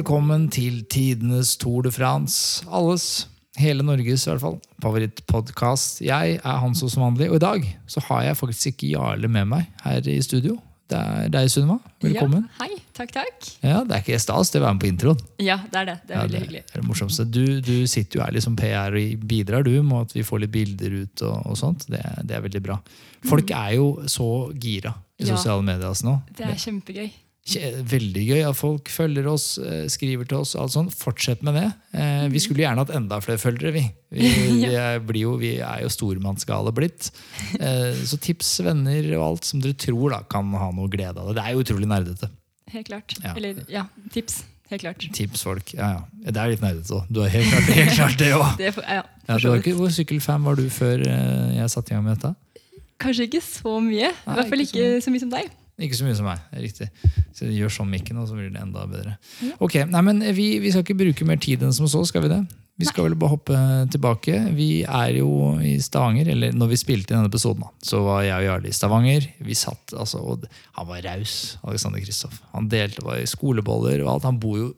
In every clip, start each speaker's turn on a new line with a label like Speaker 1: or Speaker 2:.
Speaker 1: Velkommen til tidenes Tour de France. Alles, hele Norges i hvert fall, favorittpodkast. Jeg er Hanso som vanlig, og i dag så har jeg faktisk ikke Jarle med meg her i studio. Det er deg, Sunniva. Velkommen.
Speaker 2: Ja, hei, takk, takk.
Speaker 1: Ja, Det er ikke stas, det å være med på introen.
Speaker 2: Ja, det er det. Det er
Speaker 1: Ja,
Speaker 2: veldig
Speaker 1: det
Speaker 2: hyggelig.
Speaker 1: er det morsomste. Du, du sitter jo her liksom PR og bidrar du med at vi får litt bilder ut. og, og sånt. Det, det er veldig bra. Folk er jo så gira i
Speaker 2: Ja.
Speaker 1: sosiale medier nå.
Speaker 2: Det er kjempegøy.
Speaker 1: Veldig gøy at folk følger oss, eh, skriver til oss. alt sånt. Fortsett med det. Eh, Vi skulle gjerne hatt enda flere følgere. Vi, vi, vi, er, blir jo, vi er jo stormannsgale blitt. Eh, Så tips venner og alt som dere tror da kan ha noe glede av det. Det er jo utrolig nerdete.
Speaker 2: Helt klart.
Speaker 1: Ja.
Speaker 2: Eller ja, tips. Helt klart.
Speaker 1: Tips folk. Ja, ja. Det er litt nerdete òg. Du har helt klart, helt klart det òg.
Speaker 2: Ja,
Speaker 1: hvor sykkelfan var du før jeg satte i gang med dette?
Speaker 2: Kanskje ikke så mye. I hvert fall
Speaker 1: ikke
Speaker 2: så mye som deg.
Speaker 1: Ikke så mye som meg. det er Riktig. Så gjør sånn mikken, og så blir det enda bedre. Ok, nei, men vi, vi skal ikke bruke mer tid enn som så, skal vi det? Vi skal vel bare hoppe tilbake. Vi er jo i Stavanger, eller når vi spilte i denne episoden, så var jeg og Jarle i Stavanger. Vi satt, altså, og Han var raus, Alexander Kristoff. Han delte var i skoleboller og alt. Han bor jo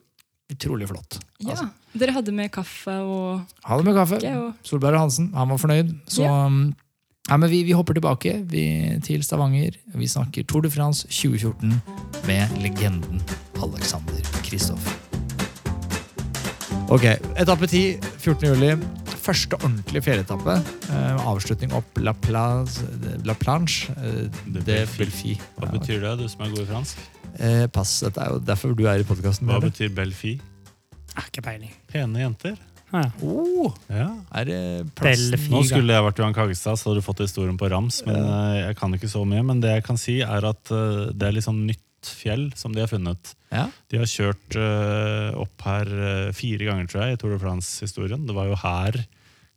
Speaker 1: utrolig flott.
Speaker 2: Ja.
Speaker 1: Altså,
Speaker 2: Dere hadde med kaffe og
Speaker 1: Hadde med kaffe.
Speaker 2: og
Speaker 1: Solberg og Hansen, han var fornøyd. Så
Speaker 2: Ja.
Speaker 1: Ja, men vi, vi hopper tilbake vi, til Stavanger. Vi snakker Tour de France 2014 med legenden Alexander Kristoff. Ok, etappe 10, 14. juli. Første ordentlige fjelletappe. Eh, avslutning opp La, Place, La Planche eh,
Speaker 3: De
Speaker 1: de
Speaker 3: Belfi. Hva betyr det, du som er god i fransk?
Speaker 1: eh, pass, dette er jo derfor du er i podkasten.
Speaker 3: Hva betyr Belfi?
Speaker 4: Ah, ikke peiling.
Speaker 3: Pene jenter.
Speaker 4: Ja.
Speaker 1: Oh,
Speaker 3: Ja.
Speaker 1: er det plassen
Speaker 3: Nå skulle jeg vært Johan Kagestad, så hadde du fått historien på rams. Men eh, jeg kan ikke så mye. Men det jeg kan si, er at eh, det er litt sånn nytt fjell som de har funnet.
Speaker 1: Ja.
Speaker 3: De har kjørt eh, opp her fire ganger, tror jeg, i Tour de France-historien. Det var jo her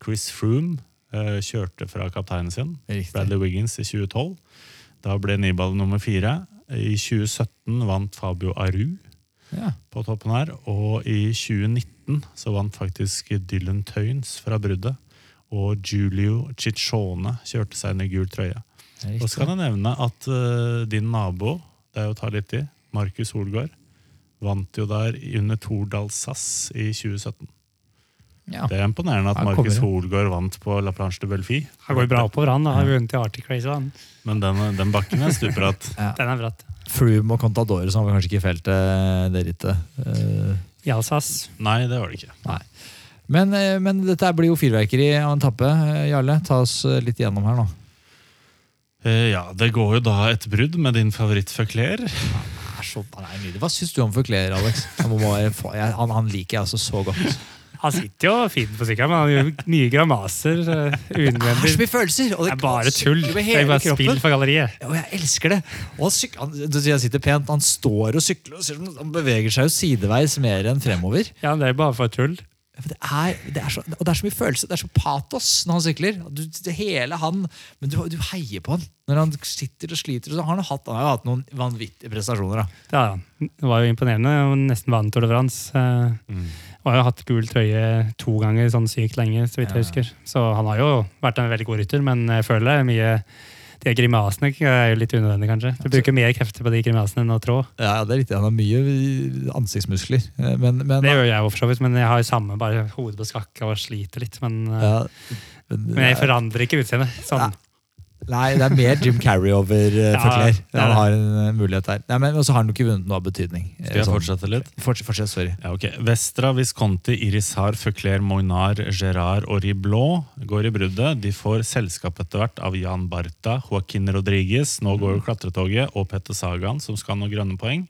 Speaker 3: Chris Froome kjørte fra kapteinen sin.
Speaker 1: Riktig.
Speaker 3: Bradley Wiggins i 2012. Da ble Nibal nummer fire. I 2017 vant Fabio Aru
Speaker 1: Ja.
Speaker 3: på toppen her. Og i 2019 så vant faktisk Dylan Tøynes fra bruddet. Og Giulio Ciccione kjørte seg inn i gul trøye. Og så kan jeg nevne at uh, din nabo, det er jo å ta litt i, Markus Holgaard, vant jo der under Tordal SAS i 2017.
Speaker 1: Ja.
Speaker 3: Det er imponerende at Markus. Holgaard vant på La Planche de Belfi.
Speaker 4: Han går bra oppover, han. Han har vunnet i Arctic Race. Han.
Speaker 3: Men den, den bakken er stupbratt.
Speaker 4: Den er bratt.
Speaker 1: Froome og Contador som var kanskje ikke i feltet, det rittet. Uh...
Speaker 4: I Alsace.
Speaker 3: Nei, det var det ikke.
Speaker 1: Men, eh, men dette blir jo fyrverkeri av en tappe. Eh, Jarle, ta oss eh, litt igjennom her nå.
Speaker 3: Uh, ja, Det går jo da et brudd med din favoritt-Føkler.
Speaker 1: Er så, han er nydelig. Hva syns du om Føkler, Alex? Han, må han, han liker jeg altså så godt.
Speaker 4: Han sitter jo fint på sykkelen, men han gjør mye gramaser.
Speaker 1: Det er så mye følelser!
Speaker 4: Det er bare tull. Det er bare spill for galleriet.
Speaker 1: Og jeg elsker det! Og han, syk, han, han sitter pent, han står og sykler, og ser han beveger seg jo sideveis mer enn fremover.
Speaker 4: Ja, Det er bare for tull.
Speaker 1: Det er, det er så, og det er så mye følelse, det er så patos når han sykler. Du, det hele han, Men du, du heier på han når han sitter og sliter. Så har han, hatt, han har jo hatt noen vanvittige prestasjoner. da.
Speaker 4: Han. det var jo imponerende. Nesten vant Tour de France. Eh, Og har jo hatt gul trøye to ganger sånn sykt lenge, så vidt jeg husker. Så han har jo vært en veldig god rytter, men jeg føler det er mye de grimasene er jo litt unødvendige, kanskje. Du bruker mer krefter på de grimasene enn å trå.
Speaker 1: Ja, det er riktig. Han har mye ansiktsmuskler. Eh, Men, men,
Speaker 4: Det gjør jeg jo for så vidt, men jeg har jo samme, bare hodet på skakka og sliter litt. Men, eh,
Speaker 1: ja, men,
Speaker 4: men jeg forandrer ikke utseendet. Sånn.
Speaker 1: Nei, det er mer Jim Carrey over uh, Føkler.
Speaker 4: det er
Speaker 1: Han har en uh, mulighet der. Nei, men Og så har han ikke vunnet noe av betydning. Eh,
Speaker 3: Skal jeg
Speaker 1: sånn-
Speaker 3: fortsette litt?
Speaker 1: Fortsett, fortsett, sorry.
Speaker 3: Ja, ok. Vestra, Visconti, Irisar, Føkler, Moinar, Gerard og Riblot går i bruddet. De får selskap etter hvert av Jan Barta, Joaquin Rodriguez, nå går jo klatretoget, og Petter Sagan, som skal ha noen grønne poeng.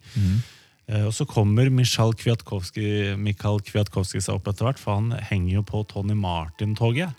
Speaker 3: Eh, og så kommer Michal Kwiatkowski, Mikael Kwiatkowski seg opp etter hvert, for han henger jo på Tony Martin-toget.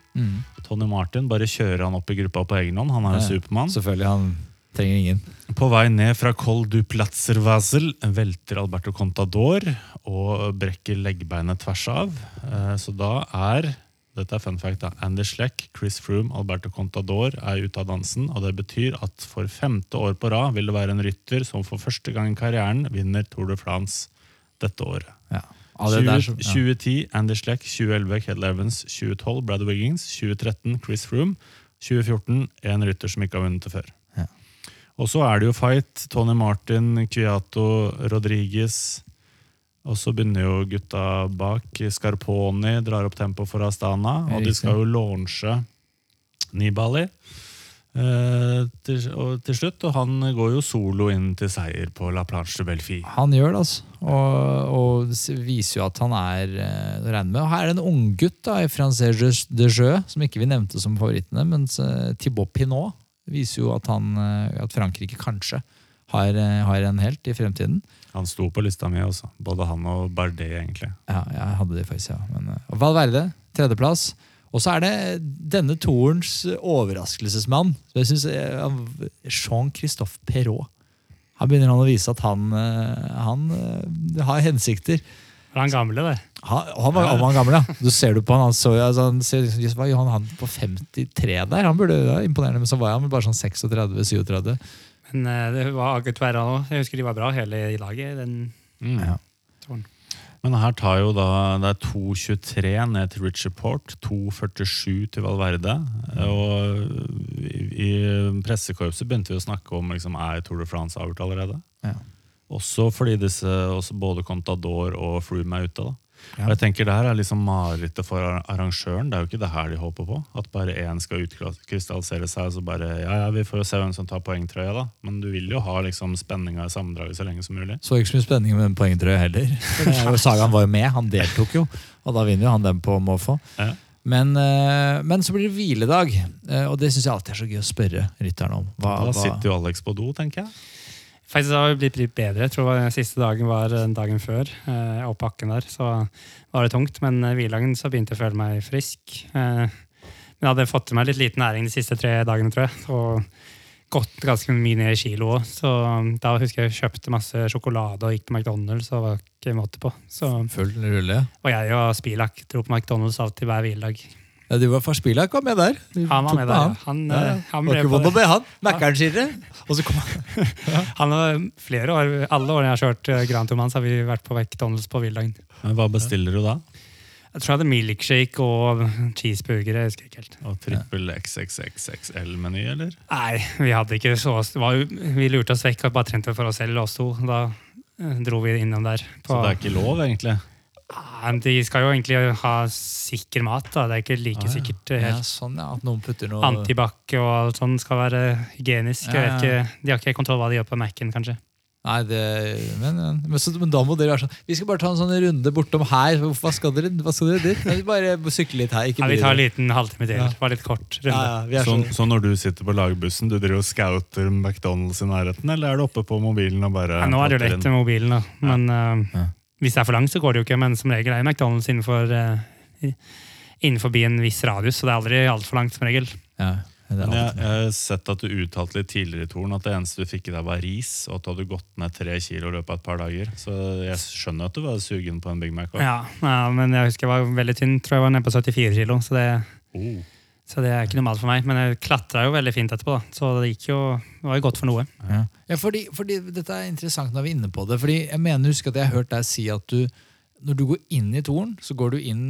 Speaker 3: Tony Martin bare kjører han opp i gruppa på egen hånd. Han er jo Supermann.
Speaker 1: Selvfølgelig. Han trenger ingen.
Speaker 3: På vei ned fra Col du Platzerwasel velter Alberto Contador og brekker leggbeinet tvers av. Eh, Så da er dette er fun fact da, Andy Schleck, Chris Froome, Alberto Contador er ute av dansen. og Det betyr at for femte år på rad vil det være en rytter som for første gang i karrieren vinner Tour de France dette året.
Speaker 1: Ja. Som-
Speaker 3: 20,
Speaker 1: ja.
Speaker 3: 2010 Andy Schleck, 2011 Kedel Evans, 2012 Brad Wiggins, 2013 Chris Froome, 2014 en rytter som ikke har vunnet det før.
Speaker 1: Ja.
Speaker 3: Og så er det jo fight. Tony Martin, Kviato, Rodriguez. Og så begynner jo gutta bak. Scarponi drar opp tempo for Astana. Og de skal jo launche Nibali. Eh, til, og til slutt, og han går jo solo inn til seier på La Planche de Belfi.
Speaker 1: Han gjør det, altså. Og, og viser jo at han er eh, å regne med. Og her er det en unggutt i Francais de Jeu, som ikke vi nevnte som favorittene, mens eh, Thibaut Pinot viser jo at, han, eh, at Frankrike kanskje har, eh, har en helt i fremtiden.
Speaker 3: Han sto på lista mi også. Både han og Bardet, egentlig.
Speaker 1: Ja, jeg hadde de faktisk, ja. Men, eh, og Valverde, tredjeplass. Og så er det denne toerens overraskelsesmann. Så jeg synes, Jean-Christophe Perrault. Her begynner han å vise at han, eh, han eh, har hensikter.
Speaker 4: Er han gamle, det?
Speaker 1: Han, han, var, han var gammel, ja. Du ser du på han, han, så, altså, han ser, jøss, han, han på 53 der? Han burde være imponerende, men så var han bare sånn 36-37.
Speaker 4: Men eh, det var Agutuera òg. Jeg husker de var bra hele laget. Den
Speaker 3: Mm.
Speaker 1: Ja.
Speaker 3: Men her tar jo da Det er 2,23 ned til Richard Port, 2,47 til Valverde. Og i, i pressekorpset begynte vi å snakke om liksom, er Tour de France avgjort allerede.
Speaker 1: Ja.
Speaker 3: Også fordi disse, også både Contador og Froome er ute. da.
Speaker 1: Ja.
Speaker 3: Og jeg tenker Det her er liksom marerittet for arrangøren. Det er jo ikke det her de håper på. At bare én skal utkrystallisere seg, så bare ja, ja, vi får jo se hvem som tar poengtrøya. da. Men du vil jo ha liksom spenninga i sammendraget så lenge som mulig.
Speaker 1: Så ikke så mye spenning med den poengtrøya heller. For det er Sagan var jo med, han deltok jo. Og da vinner jo han den på måfå.
Speaker 3: Ja.
Speaker 1: Men, eh, men så blir det hviledag, eh, og det syns jeg alltid er så gøy å spørre rytterne om. Hva,
Speaker 3: Da sitter jo Alex på do, tenker jeg.
Speaker 4: Faktisk har det blitt litt bedre. Jeg tror den siste dagen var dagen før. Eh, opp bakken der, så var det tungt. Men eh, hviledagen så begynte jeg å føle meg frisk. Eh, men jeg hadde fått i meg litt liten næring de siste tre dagene, tror jeg. Og gått ganske mye ned i kilo òg. Så um, da husker jeg kjøpte masse sjokolade og gikk på McDonald's. og var ikke måte på. Så,
Speaker 1: Full rulle?
Speaker 4: og jeg og Spilak dro på McDonald's alltid hver hviledag.
Speaker 1: Ja, du var for kom med der. Du
Speaker 4: Han var med der.
Speaker 1: han.
Speaker 4: Han,
Speaker 1: Ja,
Speaker 4: eh, han ble på det.
Speaker 1: han. Mækkern, sier dere. Og så kom han.
Speaker 4: Han har flere år, Alle årene jeg har kjørt eh, Grand Tour, har vi vært på McDonald's på Villdagen.
Speaker 3: Men hva bestiller du da?
Speaker 4: Jeg tror jeg hadde milkshake og cheeseburger. Jeg husker ikke helt.
Speaker 3: Og trippel XXXXL-meny, eller?
Speaker 4: Nei, vi hadde ikke så Vi lurte oss vekk og bare trente for oss selv, oss to. Da eh, dro vi innom der.
Speaker 3: Så det er ikke lov, egentlig?
Speaker 4: Ah, de skal jo egentlig ha sikker mat. da. Det er ikke like
Speaker 3: Ah, ja.
Speaker 4: sikkert. Helt.
Speaker 1: Ja, sånn, ja. At noen putter noe
Speaker 4: Antibac og alt sånt skal være hygienisk. Jeg vet
Speaker 1: Ja, ja.
Speaker 4: ikke, de har ikke kontroll hva de gjør på Mac-en, kanskje.
Speaker 1: Nei, det, men, men, så, men da må dere være sånn Vi skal bare ta en sånn runde bortom her. Hva skal dere, hva skal dere dit? Nei, Bare sykle litt her. Ikke
Speaker 4: Ja, vi tar en liten halvtime til.
Speaker 1: Ja.
Speaker 4: Bare litt kort runde.
Speaker 1: ja, vi er
Speaker 3: Så,
Speaker 1: sånn.
Speaker 3: så når du sitter på lagbussen, du driver og scouter McDonald's i nærheten, eller er du oppe på mobilen og bare
Speaker 4: Ja, nå er det jo lett med mobilen, da. Men eh,
Speaker 1: Ja.
Speaker 4: Hvis det er for langt, så går det jo ikke. Men som regel er McDonald's innenfor, uh, innenfor en viss radius, så det er aldri altfor langt, som regel.
Speaker 1: Ja, er
Speaker 3: Men jeg, jeg har sett at du uttalte litt tidligere i toren at det eneste du fikk i deg var ris, og at du hadde gått ned tre kilo i løpet av et par dager. Så jeg skjønner at du var sugen på en Big Mac. også.
Speaker 4: Ja, ja, men jeg husker jeg var veldig tynn. Tror jeg var nede på 74 kilo, så det,
Speaker 3: Oh.
Speaker 4: Så det er ikke normalt for meg. Men jeg klatra jo veldig fint etterpå, da. så det gikk jo, det var jo godt for noe.
Speaker 1: Ja, ja fordi, fordi Dette er interessant når vi er inne på det. Fordi jeg mener husker at jeg har hørt deg si at du når du går inn i toren, så går du inn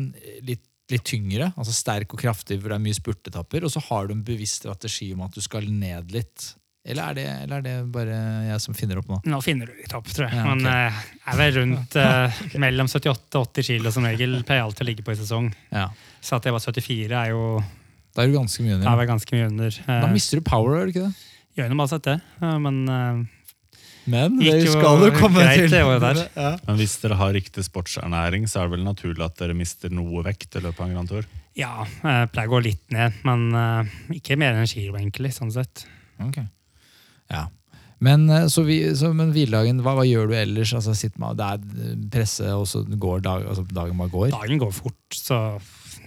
Speaker 1: litt, litt tyngre. altså Sterk og kraftig, for det er mye spurtetapper. Og så har du en bevisst strategi om at du skal ned litt. Eller er det, eller er det bare jeg som finner opp nå?
Speaker 4: Nå finner du litt opp, tror jeg.
Speaker 1: Ja,
Speaker 4: Men
Speaker 1: ok.
Speaker 4: eh, jeg er vel rundt eh, mellom 78 og 80 kilo som regel. Pleier alltid å ligge på i sesong.
Speaker 1: Ja,
Speaker 4: Så at jeg var 74 er jo
Speaker 1: Da er du ganske mye
Speaker 4: er
Speaker 1: under.
Speaker 4: vel ganske mye under.
Speaker 1: Da
Speaker 4: Eh,
Speaker 1: mister du power, gjør du ikke det?
Speaker 4: Gjør noe sett det, eh, men eh,
Speaker 1: Men det skal du komme
Speaker 4: greit,
Speaker 1: til.
Speaker 4: jo.
Speaker 1: Ja.
Speaker 3: Men hvis dere har riktig sportsernæring, så er det vel naturlig at dere mister noe vekt i løpet av en Grand Tour?
Speaker 4: ja, jeg pleier å gå litt ned. Men ikke mer enn en kilo, egentlig. sånn sett.
Speaker 1: Ok. Ja. Men, så vi, så, men hviledagen, hva, hva gjør du ellers? Altså, sitter man, det er presse, og så går dag, altså, dagen bare går?
Speaker 4: Dagen går fort, så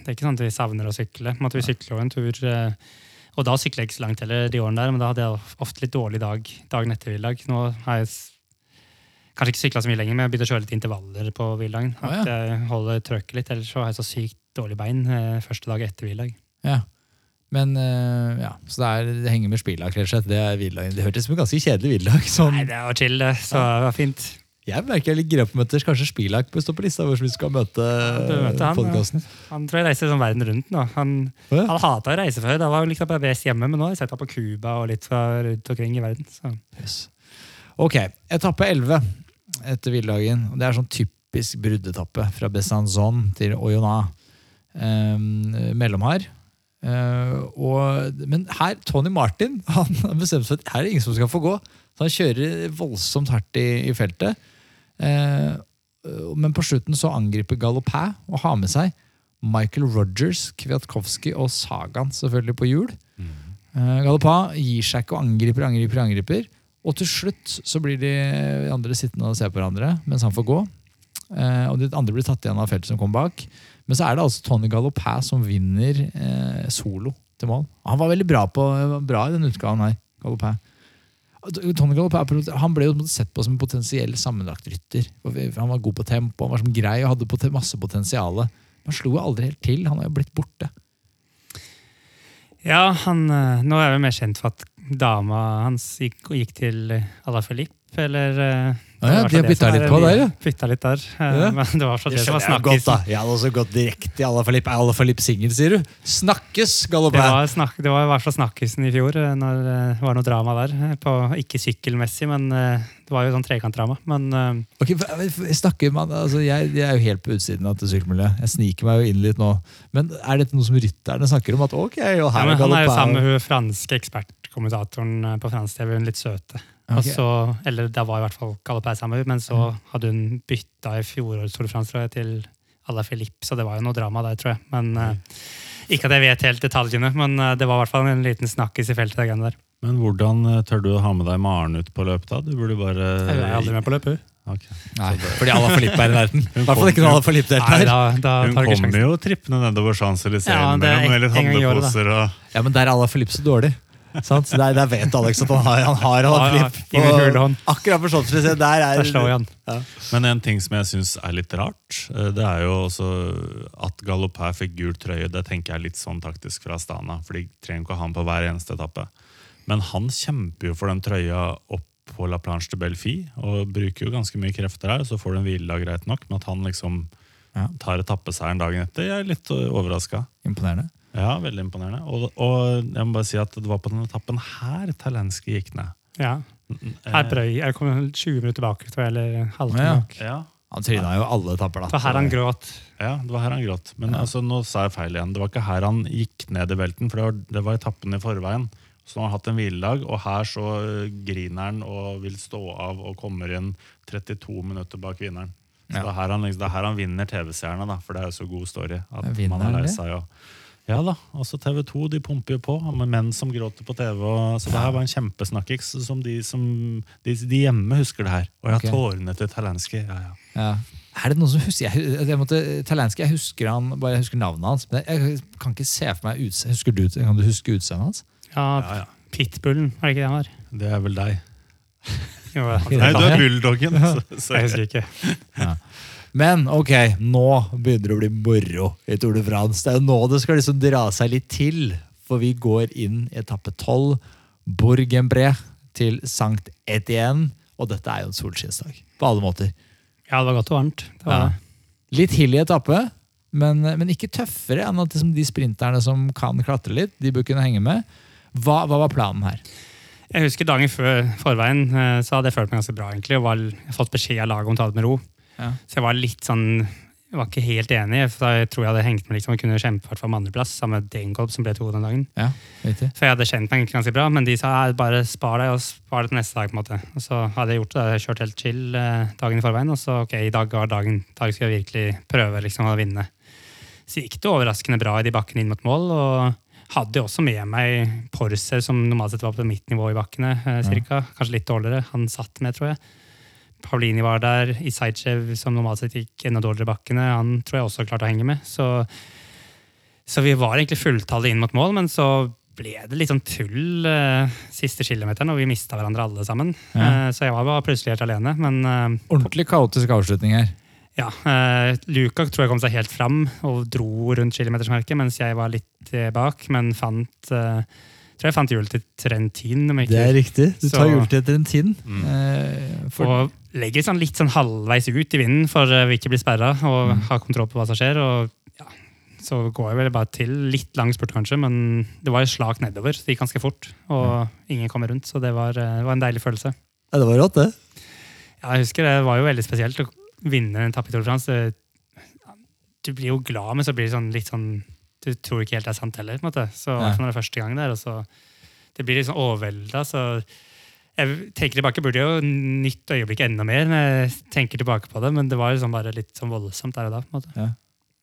Speaker 4: det er ikke sånn at vi savner å sykle. Måtte vi sykle en tur eh, Og da sykla jeg ikke så langt heller de årene der, men da hadde jeg ofte litt dårlig dag dagen etter hviledag. Nå har jeg kanskje ikke sykla så mye lenger, men jeg begynte å kjøre litt intervaller på hviledagen. At jeg holder trøkket litt, ellers så har jeg så sykt dårlig bein eh, første dag etter hviledag.
Speaker 1: Ja. Men eh, ja, Så det, er, det henger med spillet, rett og slett. Det, er hviledagen. det hørtes som en ganske kjedelig hviledag. Sånn.
Speaker 4: Nei, det var chill, det. Så det var fint.
Speaker 1: Jeg merker jeg er litt gira på å møte kanskje Spilak bør stå på lista hvor vi skal møte podkasten.
Speaker 4: Han tror jeg reiser sånn verden rundt nå. Han,
Speaker 1: oh, ja.
Speaker 4: han hata å reise før. Da var han liksom bare best hjemme, men nå har jeg sett ham på Cuba og litt fra rundt omkring i verden. Så.
Speaker 1: Yes. Ok, etappe 11 etter hviledagen. Det er sånn typisk bruddetappe fra Besanzon til Oyona. Um, mellomhard. Uh, og, men her, Tony Martin han har bestemt seg for at her er det ingen som skal få gå. Så han kjører voldsomt hardt i, i feltet. Eh, men på slutten så angriper Galopin og har med seg Michael Rogers, Kwiatkowski og Sagan selvfølgelig på hjul. Uh, Galopin gir seg ikke og angriper, angriper, angriper. Og til slutt så blir de andre sittende og se på hverandre mens han får gå. Eh, og de andre blir tatt igjen av feltet som kom bak. Men så er det altså Tony Galopin som vinner eh, solo til mål. Han var veldig bra, på, bra i denne utgaven her. Galopin. Tony Galopin han ble jo sett på som en potensiell sammenlagtrytter. Han var god på tempo, han var som grei og hadde masse potensial. Han slo aldri helt til. Han har jo blitt borte.
Speaker 4: Ja, han, eh, nå er jo mer kjent for at dama hans gikk, gikk til Ala Filip, eller eh,
Speaker 1: Ja, ja, de har
Speaker 4: bytta
Speaker 1: litt på der, ja.
Speaker 4: Bytta litt der. eh,
Speaker 1: Ja.
Speaker 4: Men det var så det, som var
Speaker 1: skjønner godt, da. Jeg hadde også gått direkte i Alaphilippe. Er Alaphilippe singel, sier du? Snakkes,
Speaker 4: Det var, snak, det var i hvert fall snakkisen i fjor, eh, når eh, det var noe drama der. eh, På, ikke sykkelmessig, men eh, det var jo sånn trekantdrama. Men eh,
Speaker 1: Ok, for- for- snakker man, altså jeg, jeg er jo helt på utsiden av dette sykkelmiljøet. Jeg sniker meg jo inn litt nå. Men er dette noe som rytterne snakker om? At ok, og
Speaker 4: ja, men
Speaker 1: er
Speaker 4: han er jo sammen med hun franske ekspertkommentatoren eh, på fransk TV, hun litt søte.
Speaker 1: Ok.
Speaker 4: Og så, eller det var i hvert fall Galopin sammen med men så hadde hun bytta i fjorårets Tour de France tror jeg, til Ala Philippe, så det var jo noe drama der, tror jeg. Men eh, Ikke at jeg vet helt detaljene, men eh, det var i hvert fall en liten snakkis i feltet. den der.
Speaker 3: Men hvordan eh, tør du å ha med deg Maren ut på løp, da? Du burde bare
Speaker 4: Jeg er aldri med på løp, hun.
Speaker 3: Okay.
Speaker 1: Nei, fordi Alaphilippe er i nærheten. I hvert fall ikke når
Speaker 4: Nei, da, da
Speaker 3: Hun kommer jo trippende nedover Champs-Élysées
Speaker 4: Ja, det
Speaker 3: med, med litt handleposer og
Speaker 1: Ja, men der er Alaphilippe så dårlig. Så Der, der vet Alex at han har, han har
Speaker 4: Ja, ja, hulehånd.
Speaker 1: Akkurat på Champs-Élysées. Der er
Speaker 4: Der slår.
Speaker 3: Men en ting som jeg syns er litt rart, eh, det er jo også at Galopin fikk gul trøye. Det tenker jeg er litt sånn taktisk fra Astana, for de trenger ikke å ha den på hver eneste etappe. Men han kjemper jo for den trøya opp på La Planche de Belfi, og bruker jo ganske mye krefter her. Så får du en hviledag, greit nok, men at han liksom
Speaker 1: Ja.
Speaker 3: tar etappeseieren dagen etter, jeg er litt overraska.
Speaker 1: Imponerende.
Speaker 3: Ja, veldig imponerende. Og, og jeg må bare si at det var på denne etappen her Talenski gikk ned.
Speaker 4: Ja. Her brøy jeg kom 20 minutter bak, eller halvtime
Speaker 1: Ja.
Speaker 4: bak.
Speaker 3: Ja,
Speaker 1: Han tryna jo alle etapper, da.
Speaker 4: Det var her han gråt.
Speaker 3: Ja, det var her han gråt. Men
Speaker 1: Ja.
Speaker 3: altså, nå sa jeg feil igjen. Det var ikke her han gikk ned i velten, for det var, det var etappen i forveien. Så han har hatt en hviledag, og her så øh, griner han og vil stå av og kommer inn 32 minutter bak vinneren. Så
Speaker 1: Ja.
Speaker 3: det, er her han, det er her han vinner TV-seerne, da, for det er jo så god story. At
Speaker 1: vinner
Speaker 3: man er
Speaker 1: han
Speaker 3: lei seg. Og, ja da, altså TV 2 de pumper jo på med menn som gråter på TV. Og, så det her var en kjempesnakkis. som de, som de, de hjemme husker det her. Og jeg har
Speaker 1: Ok.
Speaker 3: tårene til Talenski. Ja, ja.
Speaker 1: Ja. Er det noen som husker jeg, jeg måtte, Talenski, jeg husker han, bare jeg husker navnet hans. Men jeg kan ikke se for meg utse, husker du, Kan du huske utseendet hans?
Speaker 4: Ja,
Speaker 3: Ja, ja.
Speaker 4: Pitbullen, er det ikke det han har?
Speaker 3: Det er vel deg.
Speaker 4: Jo,
Speaker 3: Nei, du er bulldoggen. så- så-
Speaker 4: jeg husker ikke.
Speaker 1: Men ok, nå begynner det å bli moro i Tour de France. Det er jo nå det skal liksom dra seg litt til. For vi går inn i etappe 12, Bourg-en-Bré, til Sankt Etienne. Og dette er jo en solskinnsdag på alle måter.
Speaker 4: Ja, det var godt og varmt. Det var
Speaker 1: Ja. Litt hill i etappe, men, men ikke tøffere enn at liksom de sprinterne som kan klatre litt, de bør kunne henge med. Hva, hva var planen her?
Speaker 4: Jeg husker dagen før forveien eh, så hadde jeg følt meg ganske bra. egentlig, og var, Jeg fått beskjed av laget om å ta det med ro.
Speaker 1: Ja.
Speaker 4: Så jeg var litt sånn, jeg var ikke helt enig. for Jeg tror jeg hadde hengt med liksom, og kunne kjempe for andreplass sammen med Degenkolb, som ble to den dagen.
Speaker 1: Ja.
Speaker 4: Så jeg hadde kjent meg egentlig ganske bra, men de sa bare spar deg og spar deg til neste dag. på en måte. Og så hadde jeg gjort det. Jeg kjørt helt chill eh, dagen i forveien, og så ok, i dag var dagen. I dag skal jeg virkelig prøve liksom, å vinne. Så gikk det overraskende bra i de bakkene inn mot mål. og hadde jo også med meg Porser, som normalt sett var på mitt nivå i bakkene. Eh, cirka. Kanskje litt dårligere. Han satt med, tror jeg. Paulini var der. Isaichev, som normalt sett gikk enda dårligere bakkene, han tror jeg også klarte å henge med. Så, så vi var egentlig fulltallet inn mot mål, men så ble det litt sånn tull eh, siste kilometeren, og vi mista hverandre alle sammen.
Speaker 1: Ja.
Speaker 4: Eh, så jeg var bare plutselig helt alene. Men eh,
Speaker 1: Ordentlig kaotisk avslutning her.
Speaker 4: ja, eh, Luka tror jeg kom seg helt fram og dro rundt kilometersmerket, mens jeg var litt eh, bak, men fant eh, tror jeg fant hjulet til Trentin. Om jeg ikke
Speaker 1: riktig.
Speaker 4: Du tar Så-
Speaker 1: hjulet til Trentin. tin.
Speaker 3: Mm.
Speaker 1: for,
Speaker 4: Og legger sånn litt sånn halvveis ut i vinden for å ikke bli sperra og
Speaker 1: Mm.
Speaker 4: ha kontroll på hva som skjer. og ja, Så går jeg vel bare til litt lang spurt, kanskje, men det var et slag nedover. så Det gikk ganske fort, og ingen kom rundt. Så det var, eh, det var en deilig følelse.
Speaker 1: ja, det var rått, det.
Speaker 4: Ja, jeg husker Det var jo veldig spesielt å vinne en etappe i Tour de France. Du blir jo glad, men så blir det sånn litt sånn Du tror ikke helt det er sant heller. på en måte. Så
Speaker 1: Ja.
Speaker 4: når det er første gang der, og så Det blir litt sånn overvelda. Så jeg tenker tilbake, burde jo nytt øyeblikk enda mer når jeg tenker tilbake på det, men det var liksom bare litt sånn voldsomt der og da. på en måte.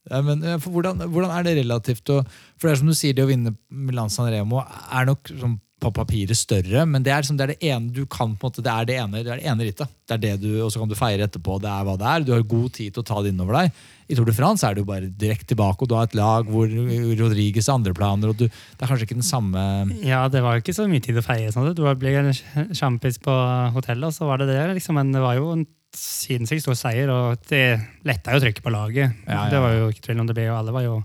Speaker 1: Ja, men eh, for hvordan, hvordan er det relativt å For det er som du sier, det å vinne Milan San Remo er nok sånn på papiret større, men det er, liksom, det er det ene du kan på en måte, det er det ene, det er det ene rittet. Det er det du, Og så kan du feire etterpå. Det er hva det er. Du har god tid til å ta det innover deg. I Tour de France er du bare direkte tilbake, og du har et lag hvor Rodriges har andre planer. og du, Det er kanskje ikke den samme
Speaker 4: Ja, det var jo ikke så mye tid å feire. sånn. Du ble sjampis på hotellet, og så var det det. liksom. Men det var jo en sinnssykt stor seier, og det letta jo trykket på laget.
Speaker 1: Ja, ja,
Speaker 4: Det var jo ikke tvil om det ble, og alle var jo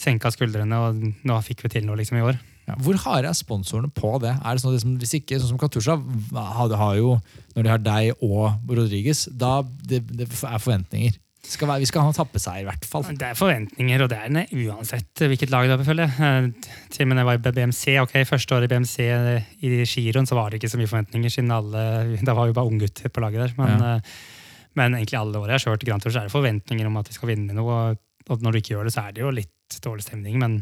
Speaker 4: senka skuldrene, og nå fikk vi til noe liksom i år.
Speaker 1: Ja, hvor harde er sponsorene på det? Er det sånn at liksom, Hvis ikke, sånn som Katusha har, har jo, når de har deg og Rodriges, da det, det er forventninger. Skal være, vi skal ha en tappeseier, i hvert fall.
Speaker 4: Det er forventninger, og det er det uansett hvilket lag det er, føler jeg. Eh, Til og med da jeg var i BMC, ok, første året i BMC i Giroen, så var det ikke så mye forventninger, siden alle, da var vi bare unggutter på laget der. Men,
Speaker 1: Ja.
Speaker 4: eh, men egentlig alle årene jeg har kjørt Grand Tour, så er det forventninger om at vi skal vinne noe. og- når du ikke gjør det, så er det jo litt dårlig stemning, men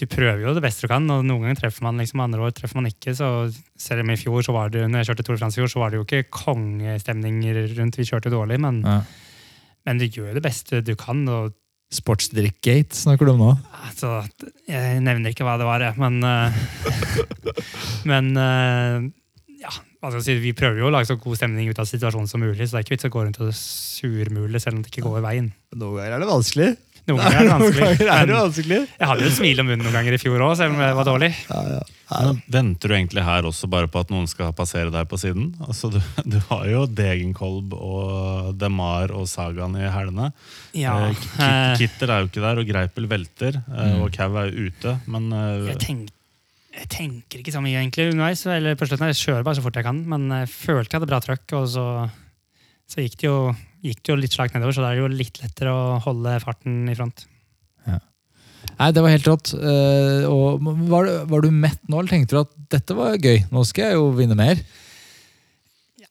Speaker 4: du prøver jo det beste du kan, og noen ganger treffer man liksom, andre år treffer man ikke. Så selv om i fjor, så var det, når jeg kjørte Tour France i fjor, så var det jo ikke kongestemning rundt. Vi kjørte dårlig, men,
Speaker 1: Ja.
Speaker 4: men du gjør det beste du kan. og
Speaker 1: Sportsdrikkgate snakker du om nå?
Speaker 4: Altså, jeg nevner ikke hva det var, jeg, men eh, Men eh, ja, hva skal jeg si, vi prøver jo å lage så god stemning ut av situasjonen som mulig, så det er ikke vits å gå rundt og surmule selv om det ikke går veien.
Speaker 1: Noen ganger er det vanskelig.
Speaker 4: Noen ganger er det vanskelig.
Speaker 1: Er det vanskelig.
Speaker 4: jeg hadde jo et smil om munnen noen ganger i fjor òg, selv om det var dårlig.
Speaker 1: Ja, ja.
Speaker 3: Ja. Venter du egentlig her også bare på at noen skal passere deg på siden? Altså, du, du har jo Degenkolb og Demar og Sagaen i hælene.
Speaker 4: Ja,
Speaker 3: Eh,
Speaker 4: eh,
Speaker 3: Kitter er jo ikke der, og Greipel velter. eh,
Speaker 1: Mm.
Speaker 3: Og Kau er jo ute. Men eh,
Speaker 4: jeg, tenk, jeg tenker ikke så mye egentlig underveis. Eller på slutten, jeg kjører bare så fort jeg kan, men jeg følte jeg hadde bra trøkk, og så, så gikk, det jo, gikk det jo litt slakt nedover, så da er det jo litt lettere å holde farten i front.
Speaker 1: Nei, det var helt rått. Uh, var, var du mett nå, eller tenkte du at dette var gøy? Nå skal jeg jo vinne mer.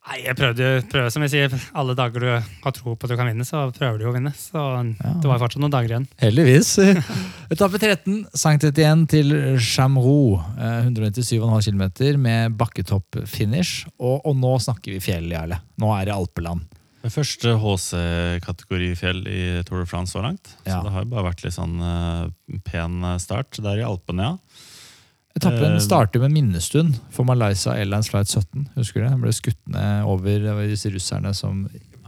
Speaker 4: Nei, jeg prøvde, prøvde, som jeg sier, alle dager du har tro på at du kan vinne, så prøver du å vinne. Så
Speaker 1: Ja.
Speaker 4: det var fortsatt noen dager igjen.
Speaker 1: Heldigvis. Etappe 13, Sankt 31 til Chamroux. Eh, 197,5 km med bakketopp-finish. Og, og nå snakker vi fjell, Jarle. Nå er det alpeland.
Speaker 3: det første HC-kategorifjell i Tour de France så langt.
Speaker 1: Ja.
Speaker 3: Så det har jo bare vært litt sånn eh, pen start der i Alpene, ja.
Speaker 1: Etappen
Speaker 3: Eh,
Speaker 1: starter med minnestund for Malaysia Airlines Flight 17. Husker du det? Den ble skutt ned over det var disse russerne som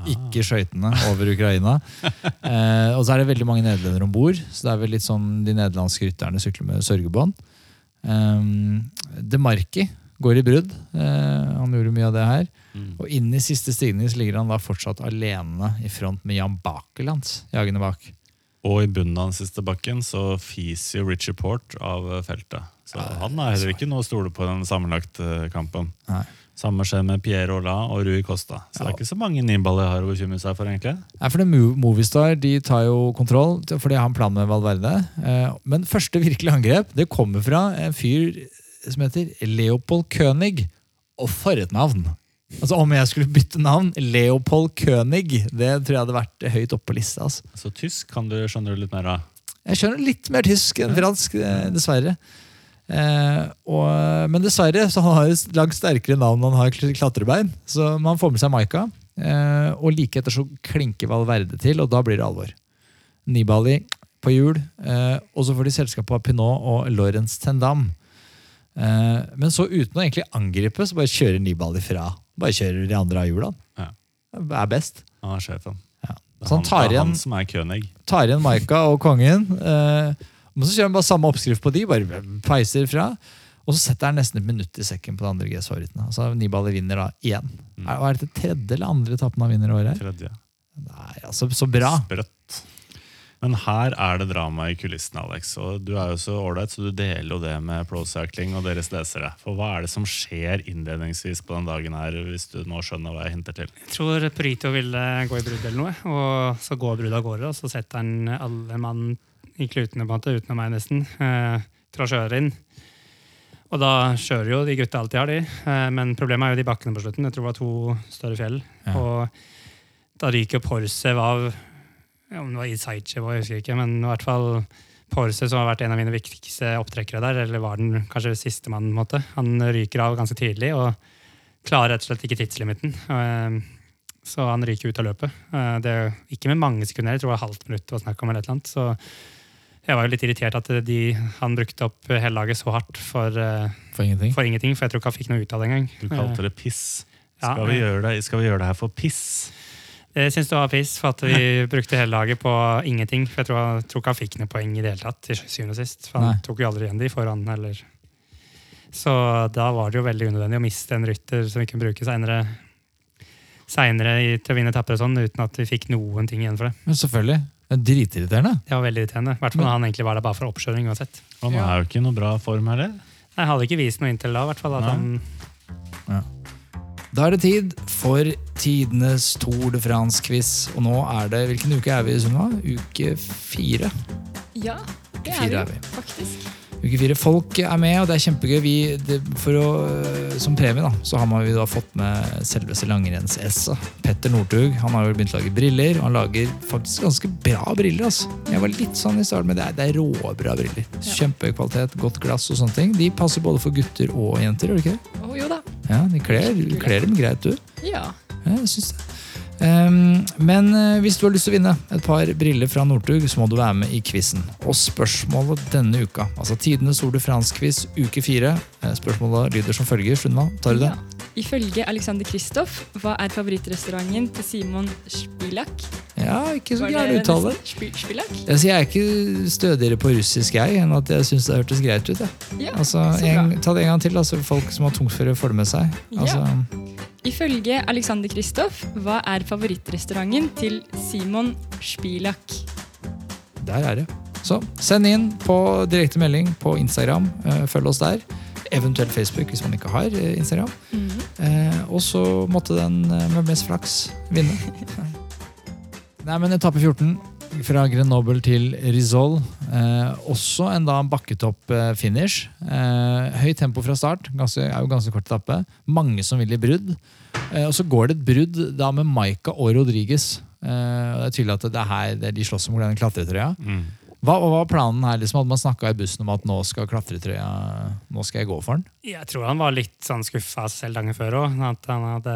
Speaker 1: ikke skøytene over Ukraina. eh, og så er det veldig mange nederlendere om bord, så det er vel litt sånn de nederlandske rytterne sykler med sørgebånd. Eh, De Marki går i brudd. Eh, han gjorde mye av det her.
Speaker 3: Mm.
Speaker 1: Og inn i siste stigning så ligger han da fortsatt alene i front med Jan Bakelands jagende bak.
Speaker 3: Og i bunnen av den siste bakken så fiser jo Richie Port av eh, feltet. Så han er heller ikke noe å stole på den sammenlagte kampen.
Speaker 1: Nei.
Speaker 3: Samme skjer med Pierre Ola og Rui Costa. Så det er ikke så mange niballer jeg har å bekymre seg for, egentlig.
Speaker 1: Nei, for det Movistar de tar jo kontroll, for de har en plan med Valverde. Eh, Men første virkelige angrep det kommer fra en fyr som heter Leopold König. Og for et navn! Altså Om jeg skulle bytte navn, Leopold König, det tror jeg hadde vært høyt oppe på lista. Altså.
Speaker 3: Så tysk kan du skjønne litt mer av.
Speaker 1: Jeg skjønner litt mer tysk enn fransk, eh, dessverre. Eh, og, men dessverre så han har han langt sterkere navn enn han har klatrebein. Så man får med seg Maika. Eh, og like etter så klinker Valverde til, og da blir det alvor. Nibali på hjul. Eh, og så får de selskap av Pinot og Lorentz Tendam. Eh, men så uten å egentlig angripe, så bare kjører Nibali fra. Bare kjører de andre av hjulene.
Speaker 3: Ja.
Speaker 1: Er best.
Speaker 3: Han er sjefen.
Speaker 1: Ja. Så han tar igjen
Speaker 3: han som er König.
Speaker 1: tar igjen Maika og kongen. Eh, Men så kjører han bare samme oppskrift på de, bare peiser fra. Og så setter han nesten et minutt i sekken på de andre GS-favorittene. Altså Nibali vinner da igjen.
Speaker 3: Mm.
Speaker 1: Er, er det tredje eller andre etappen han vinner i år her?
Speaker 3: Tredje.
Speaker 1: Nei, altså, så bra.
Speaker 3: Sprøtt. Men her er det drama i kulissene, Alex. Og du er jo så ålreit, så du deler jo det med Pro Cycling og deres lesere. For hva er det som skjer innledningsvis på den dagen her, hvis du nå skjønner hva jeg hinter til?
Speaker 4: Jeg tror Prito ville gå i brudd eller noe, og så går bruddet av gårde. Og så setter han alle mann i klutene, på en måte, utenom meg nesten, eh, å kjøre inn. Og da kjører jo de gutta alltid har, de. Eh, men problemet er jo de bakkene på slutten. Jeg tror det var to større fjell.
Speaker 1: Ja.
Speaker 4: Og da ryker Porsev av ja, Om det var Isaichev, jeg husker ikke, men i hvert fall Porsev, som har vært en av mine viktigste opptrekkere der, eller var den kanskje sistemann, på en måte. Han ryker av ganske tidlig og klarer rett og slett ikke tidslimiten. Eh, Så han ryker ut av løpet. Eh, Det er jo ikke med mange sekunder, jeg tror det var halvt minutt det var snakk om. eller et eller annet, så jeg var jo litt irritert at de, han brukte opp hele laget så hardt for, eh,
Speaker 1: For ingenting.
Speaker 4: for ingenting, for jeg tror ikke han fikk noe ut av det engang.
Speaker 3: Du kalte det piss.
Speaker 4: Ja,
Speaker 3: Skal vi,
Speaker 4: eh.
Speaker 3: gjøre det, skal vi gjøre det her for piss?
Speaker 4: Jeg syns det var piss for at vi brukte hele laget på ingenting. For jeg tror, jeg tror ikke han fikk noe poeng i det hele tatt, til syvende og sist. For han
Speaker 1: Nei.
Speaker 4: tok jo aldri igjen de foran, eller Så da var det jo veldig unødvendig å miste en rytter som vi kunne bruke seinere til å vinne etapper og sånn, uten at vi fikk noen ting igjen for det.
Speaker 1: Men selvfølgelig. Er dritirriterende.
Speaker 4: Det var veldig irriterende. I hvert fall når han egentlig var der bare for oppkjøring uansett.
Speaker 3: Han
Speaker 1: Ja.
Speaker 3: er jo ikke i noe bra form heller.
Speaker 4: Jeg hadde ikke vist noe inntil da, hvert fall. At
Speaker 3: Nei.
Speaker 4: han
Speaker 1: Da er det tid for tidenes Tour de France-quiz. Og nå er det Hvilken uke er vi i, Sunniva? Uke fire.
Speaker 2: Ja, det
Speaker 1: Fire
Speaker 2: er
Speaker 1: er
Speaker 2: vi
Speaker 1: vi.
Speaker 2: faktisk.
Speaker 1: Uke fire. Folk er med, og det er kjempegøy. Vi, det, for å, øh, som premie da, så har man, vi da fått med selveste langrenns-S-a. Petter Northug. Han har jo begynt å lage briller, og han lager faktisk ganske bra briller. Altså. Jeg var litt sånn i starten, men det er, det er råbra briller. Kjempehøy kvalitet, godt glass og sånne ting. De passer både for gutter og jenter, gjør de ikke det?
Speaker 2: Oh, jo da.
Speaker 1: Ja, de kler, kler dem greit, du.
Speaker 2: Ja.
Speaker 1: Ja, jeg synes det. Ehm, men eh, hvis du har lyst til å vinne et par briller fra Northug, så må du være med i quizen. Og spørsmålet denne uka, altså tidenes Tour de France-quiz uke fire, eh, spørsmålet lyder som følger. Sunniva, tar du det?
Speaker 2: Ja. Ifølge Alexander Kristoff, hva er favorittrestauranten til Simon Spilak?
Speaker 1: Ja, ikke så gæren uttale. Altså, jeg er ikke stødigere på russisk jeg, enn at jeg syns det hørtes greit ut.
Speaker 2: Ja,
Speaker 1: Altså,
Speaker 2: så
Speaker 1: en, ta det en gang til, altså, folk som har tungt for å få det med seg. Altså,
Speaker 2: Ifølge Alexander Kristoff, hva er favorittrestauranten til Simon Spilak?
Speaker 1: Der er det. Så send inn på direkte melding på Instagram. eh, Følg oss der. Eventuelt Facebook hvis man ikke har eh, Instagram. Eh, og så måtte den med mest flaks vinne. Nei, men etappe 14 fra Grenoble til Rizol. Eh, også en da bakketopp-finish. Eh, høyt tempo fra start. Ganske, er jo ganske kort etappe. Mange som vil i brudd. Eh, og så går det et brudd da med Maika og Rodriguez. Eh, det er tydelig at det er her det er de slåss om den klatretrøya.
Speaker 3: Mm.
Speaker 1: Hva hva var planen her? Liksom, hadde man snakka i bussen om at nå skal klatretrøya Nå skal jeg gå for den?
Speaker 4: Jeg tror han var litt sånn skuffa selv dagen før òg. At han hadde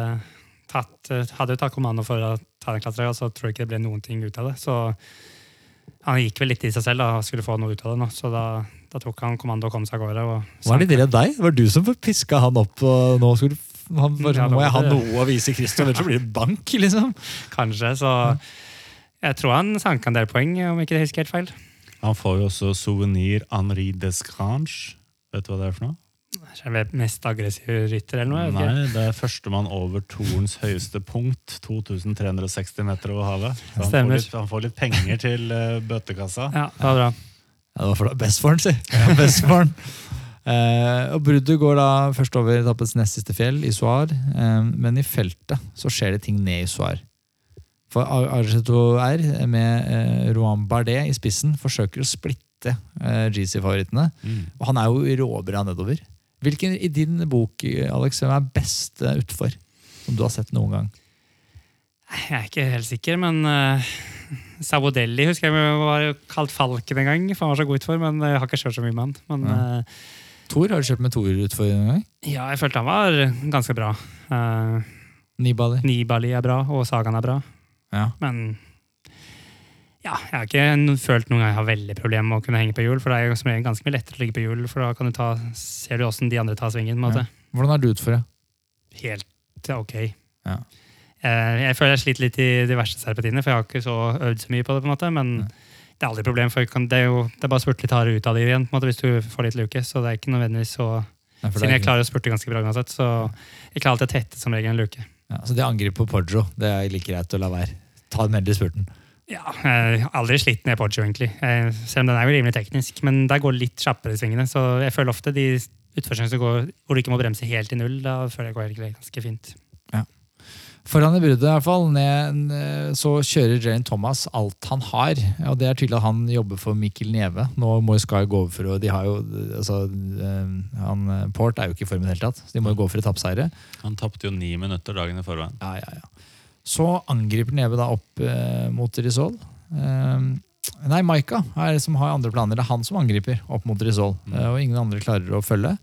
Speaker 4: tatt, hadde jo tatt kommando for å ta den klatra, så tror jeg ikke det ble noen ting ut av det. Så han gikk vel litt i seg selv da, og skulle få noe ut av det nå. Så da, da tok han kommando og kom seg av gårde. Og
Speaker 1: Var det dere deg? Det var du som piska han opp? Og nå skulle han, bare,
Speaker 4: Ja,
Speaker 1: må jeg ha noe å vise Christian, ellers blir det bank, liksom.
Speaker 4: Kanskje, så jeg tror han sanka en del poeng, om ikke det husker helt feil.
Speaker 3: Han får jo også souvenir Henri Descrange. Vet du hva det er for noe?
Speaker 4: Kanskje er mest aggressive rytter eller noe? ikke.
Speaker 3: Nei, det er førstemann over Torens høyeste punkt. 2360 meter over havet. Så han, får litt, han får litt penger til uh, bøtekassa.
Speaker 4: Ja, det var bra.
Speaker 1: Ja, det var for best for han, si. Ja, best for han. Eh, og Bruddet går da først over etappens nest siste fjell, Isoar. Eh, men i feltet så skjer det ting ned i Isoar. For Ar- Argeto R, med eh, Rohan Bardet i spissen, forsøker å splitte eh, GC-favorittene.
Speaker 3: Mm.
Speaker 1: Og han er jo råbra nedover. Hvilken i din bok Alex, hvem er best eh, utfor? Som du har sett noen gang?
Speaker 4: Jeg er ikke helt sikker, men uh, Sabodelli husker jeg var kalt Falken en gang, for han var så god utfor, men jeg har ikke kjørt så mye med han. Men
Speaker 1: Ja.
Speaker 4: uh,
Speaker 1: Thor, har du kjørt med Thor utfor en gang?
Speaker 4: ja, jeg følte han var ganske bra. Uh,
Speaker 1: Nibali?
Speaker 4: Nibali er bra, og Sagan er bra.
Speaker 1: Ja.
Speaker 4: Men ja, jeg har ikke følt noen gang jeg har veldig problemer med å kunne henge på hjul, for det er som regel ganske mye lettere å ligge på hjul, for da kan du ta, ser du åssen de andre tar svingen. måte.
Speaker 1: Hvordan er du utfor? det?
Speaker 4: Helt ok.
Speaker 1: Ja.
Speaker 4: Eh, Jeg føler jeg sliter litt i de verste serpetiene for jeg har ikke så øvd så mye på det. på en måte, Men
Speaker 1: ja.
Speaker 4: det er aldri et problem, for det, er jo, det er bare å spurte litt hardere ut av det igjen måte, hvis du får litt luke. Så det er ikke nødvendigvis så
Speaker 1: Nei,
Speaker 4: Siden jeg klarer å spurte ganske bra uansett, så jeg klarer alltid å tette som regel en luke.
Speaker 1: Ja, så det angrep på Poggio, det er like greit å la være. Ta den veldig spurten.
Speaker 4: Ja, jeg har aldri slitt ned Poggio, egentlig. Eh, Selv om den er jo rimelig teknisk. Men der går det litt kjappere i svingene. Så jeg føler ofte de utførslene som går hvor du ikke må bremse helt i null, da føler jeg går egentlig ganske fint.
Speaker 1: Foran i bruddet i hvert fall, ned, så kjører Jane Thomas alt han har. Og det er tydelig at han jobber for Mikkel Neve. Nå må Sky gå over for å de har jo, altså, eh, han, Port er jo ikke i form i det hele tatt. Så de må jo gå for etappeseiere.
Speaker 3: Han tapte jo ni minutter dagen i forveien.
Speaker 1: Ja, ja, ja. Så angriper Neve da opp eh, mot Risol. Eh, nei, Maika er som har andre planer. Det er han som angriper opp mot Risol. Eh, og ingen andre klarer å følge.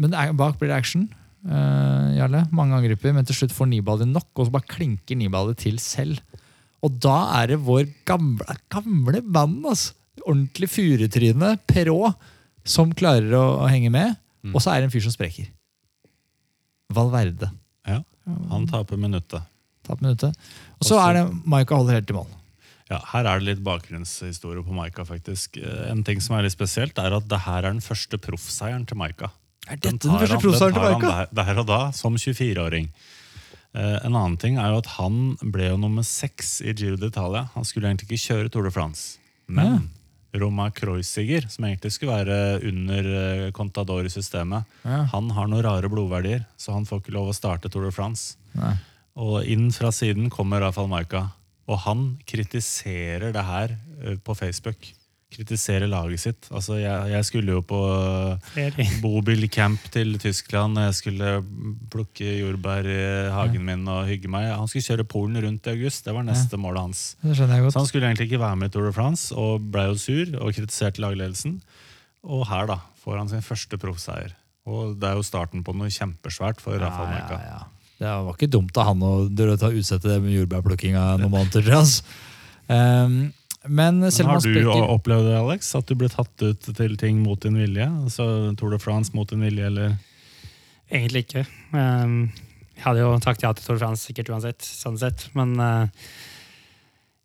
Speaker 1: Men er- bak blir det action. eh, Jarle. Mange angriper, men til slutt får Nibali nok, og så bare klinker Nibali til selv. Og da er det vår gamle, gamle mann, altså. Ordentlig furutryne, Perrault, som klarer å, å henge med.
Speaker 3: Mm.
Speaker 1: Og så er det en fyr som spreker. Valverde.
Speaker 3: Ja, Han taper minuttet.
Speaker 1: Tatt minuttet. Og så er det Maika holder helt i mål.
Speaker 3: Ja, Her er det litt bakgrunnshistorie på Maika. faktisk. Eh, En ting som er litt spesielt, er at det her er den første proffseieren til Maika.
Speaker 1: Er dette den første proffseieren til
Speaker 3: den
Speaker 1: Maika?
Speaker 3: han Der, der og da, som 24-åring. Eh, en annen ting er jo at han ble jo nummer seks i Giro d'Italia. Han skulle egentlig ikke kjøre Tour de France. Men Roma Kreuziger, som egentlig skulle være under eh, Contador i systemet,
Speaker 1: Ja.
Speaker 3: han har noen rare blodverdier, så han får ikke lov å starte Tour de France.
Speaker 1: Nei.
Speaker 3: Og inn fra siden kommer Rafael Maika. Og han kritiserer det her eh, på Facebook. Kritiserer laget sitt. Altså, jeg, jeg skulle jo på eh, bobilcamp til Tyskland. Jeg skulle plukke jordbær i hagen min og hygge meg. Han skulle kjøre Polen rundt i august. Det var neste målet hans. Så han skulle egentlig ikke være med i Tour de France, og ble jo sur og kritiserte lagledelsen. Og her da får han sin første proffseier. Og det er jo starten på noe kjempesvært for Rafael
Speaker 1: Ja,
Speaker 3: Maika.
Speaker 1: ja, ja. Det var ikke dumt av han å utsette det med jordbærplukkinga noen måneder. Altså. Um, men
Speaker 3: Men
Speaker 1: selv om
Speaker 3: har du opplevd det, Alex? At du ble tatt ut til ting mot din vilje? Altså Tour de France mot din vilje, eller?
Speaker 4: Egentlig ikke. Um, Jeg hadde jo sagt ja til Tour de France sikkert uansett, sånn sett. Men uh,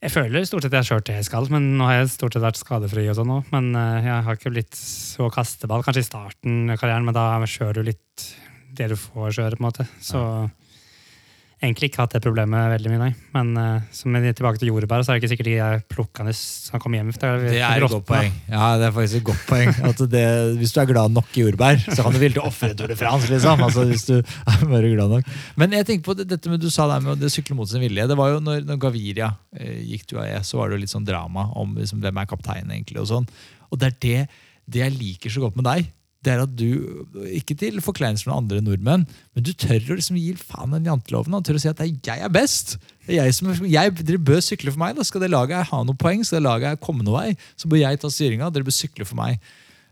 Speaker 4: jeg føler stort sett jeg har kjørt det jeg skal, men nå har jeg stort sett vært skadefri. og sånn. Men uh, jeg har ikke blitt så kasteball, kanskje i starten av karrieren, men da kjører du litt det du får kjøre, på en måte. Så egentlig ikke hatt det problemet veldig mye, nei. Men uh, som er tilbake til jordbær, så er det ikke sikkert de er plukkende som kommer hjem.
Speaker 1: Det er et godt poeng. Ja, det er faktisk et godt poeng. At det, hvis du er glad nok i jordbær, så kan du ville ofre Tour de France. Liksom. Altså, hvis du er bare glad nok. Men jeg tenker på det- dette med du sa der med å sykle mot sin vilje. Det var jo når, når Gaviria eh, gikk til UAE, så var det jo litt sånn drama om liksom, hvem er kaptein, egentlig. Og sånn. Og det er det, det jeg liker så godt med deg. Det er at du, ikke til forkleinelse for andre nordmenn, men du tør å liksom gi faen den janteloven og tør å si at det er, jeg er best. Det er jeg som, jeg, dere bør sykle for meg. Da skal det laget ha noen poeng, skal det laget komme noen vei, så bør jeg ta styringa. Dere bør sykle for meg.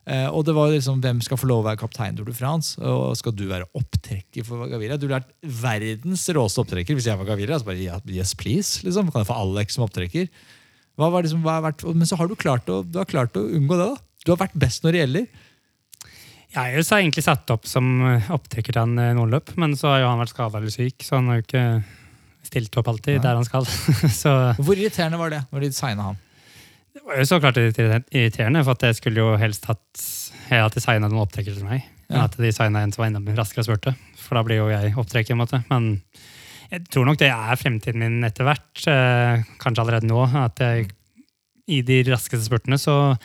Speaker 1: Eh, og det var liksom, Hvem skal få lov å være kaptein Tour de France? Og skal du være opptrekker for Gaviria? Du vært verdens råeste opptrekker hvis jeg var Gaviria. Så bare, yes, please, liksom. Kan jeg få Alex som opptrekker? Hva var liksom, hva har vært, men så har du klart å, du har klart å unngå det. da. Du har vært best når det gjelder.
Speaker 4: Jeg er jo så egentlig satt opp som eh, opptrekker til en eh, nordløp, men så har jo han vært skada eller syk, så han har jo ikke stilt opp alltid
Speaker 1: Nei.
Speaker 4: der han skal. så
Speaker 1: Hvor irriterende var det når de signa han?
Speaker 4: det var jo så klart irriterende, for at jeg skulle jo helst hatt Jeg de signa noen opptrekkere til meg.
Speaker 1: Ja.
Speaker 4: at de signa en som var enda raskere og spurte. For da blir jo jeg opptrekker. Men jeg tror nok det er fremtiden min etter hvert. Eh, kanskje allerede nå. At jeg i de raskeste spurtene så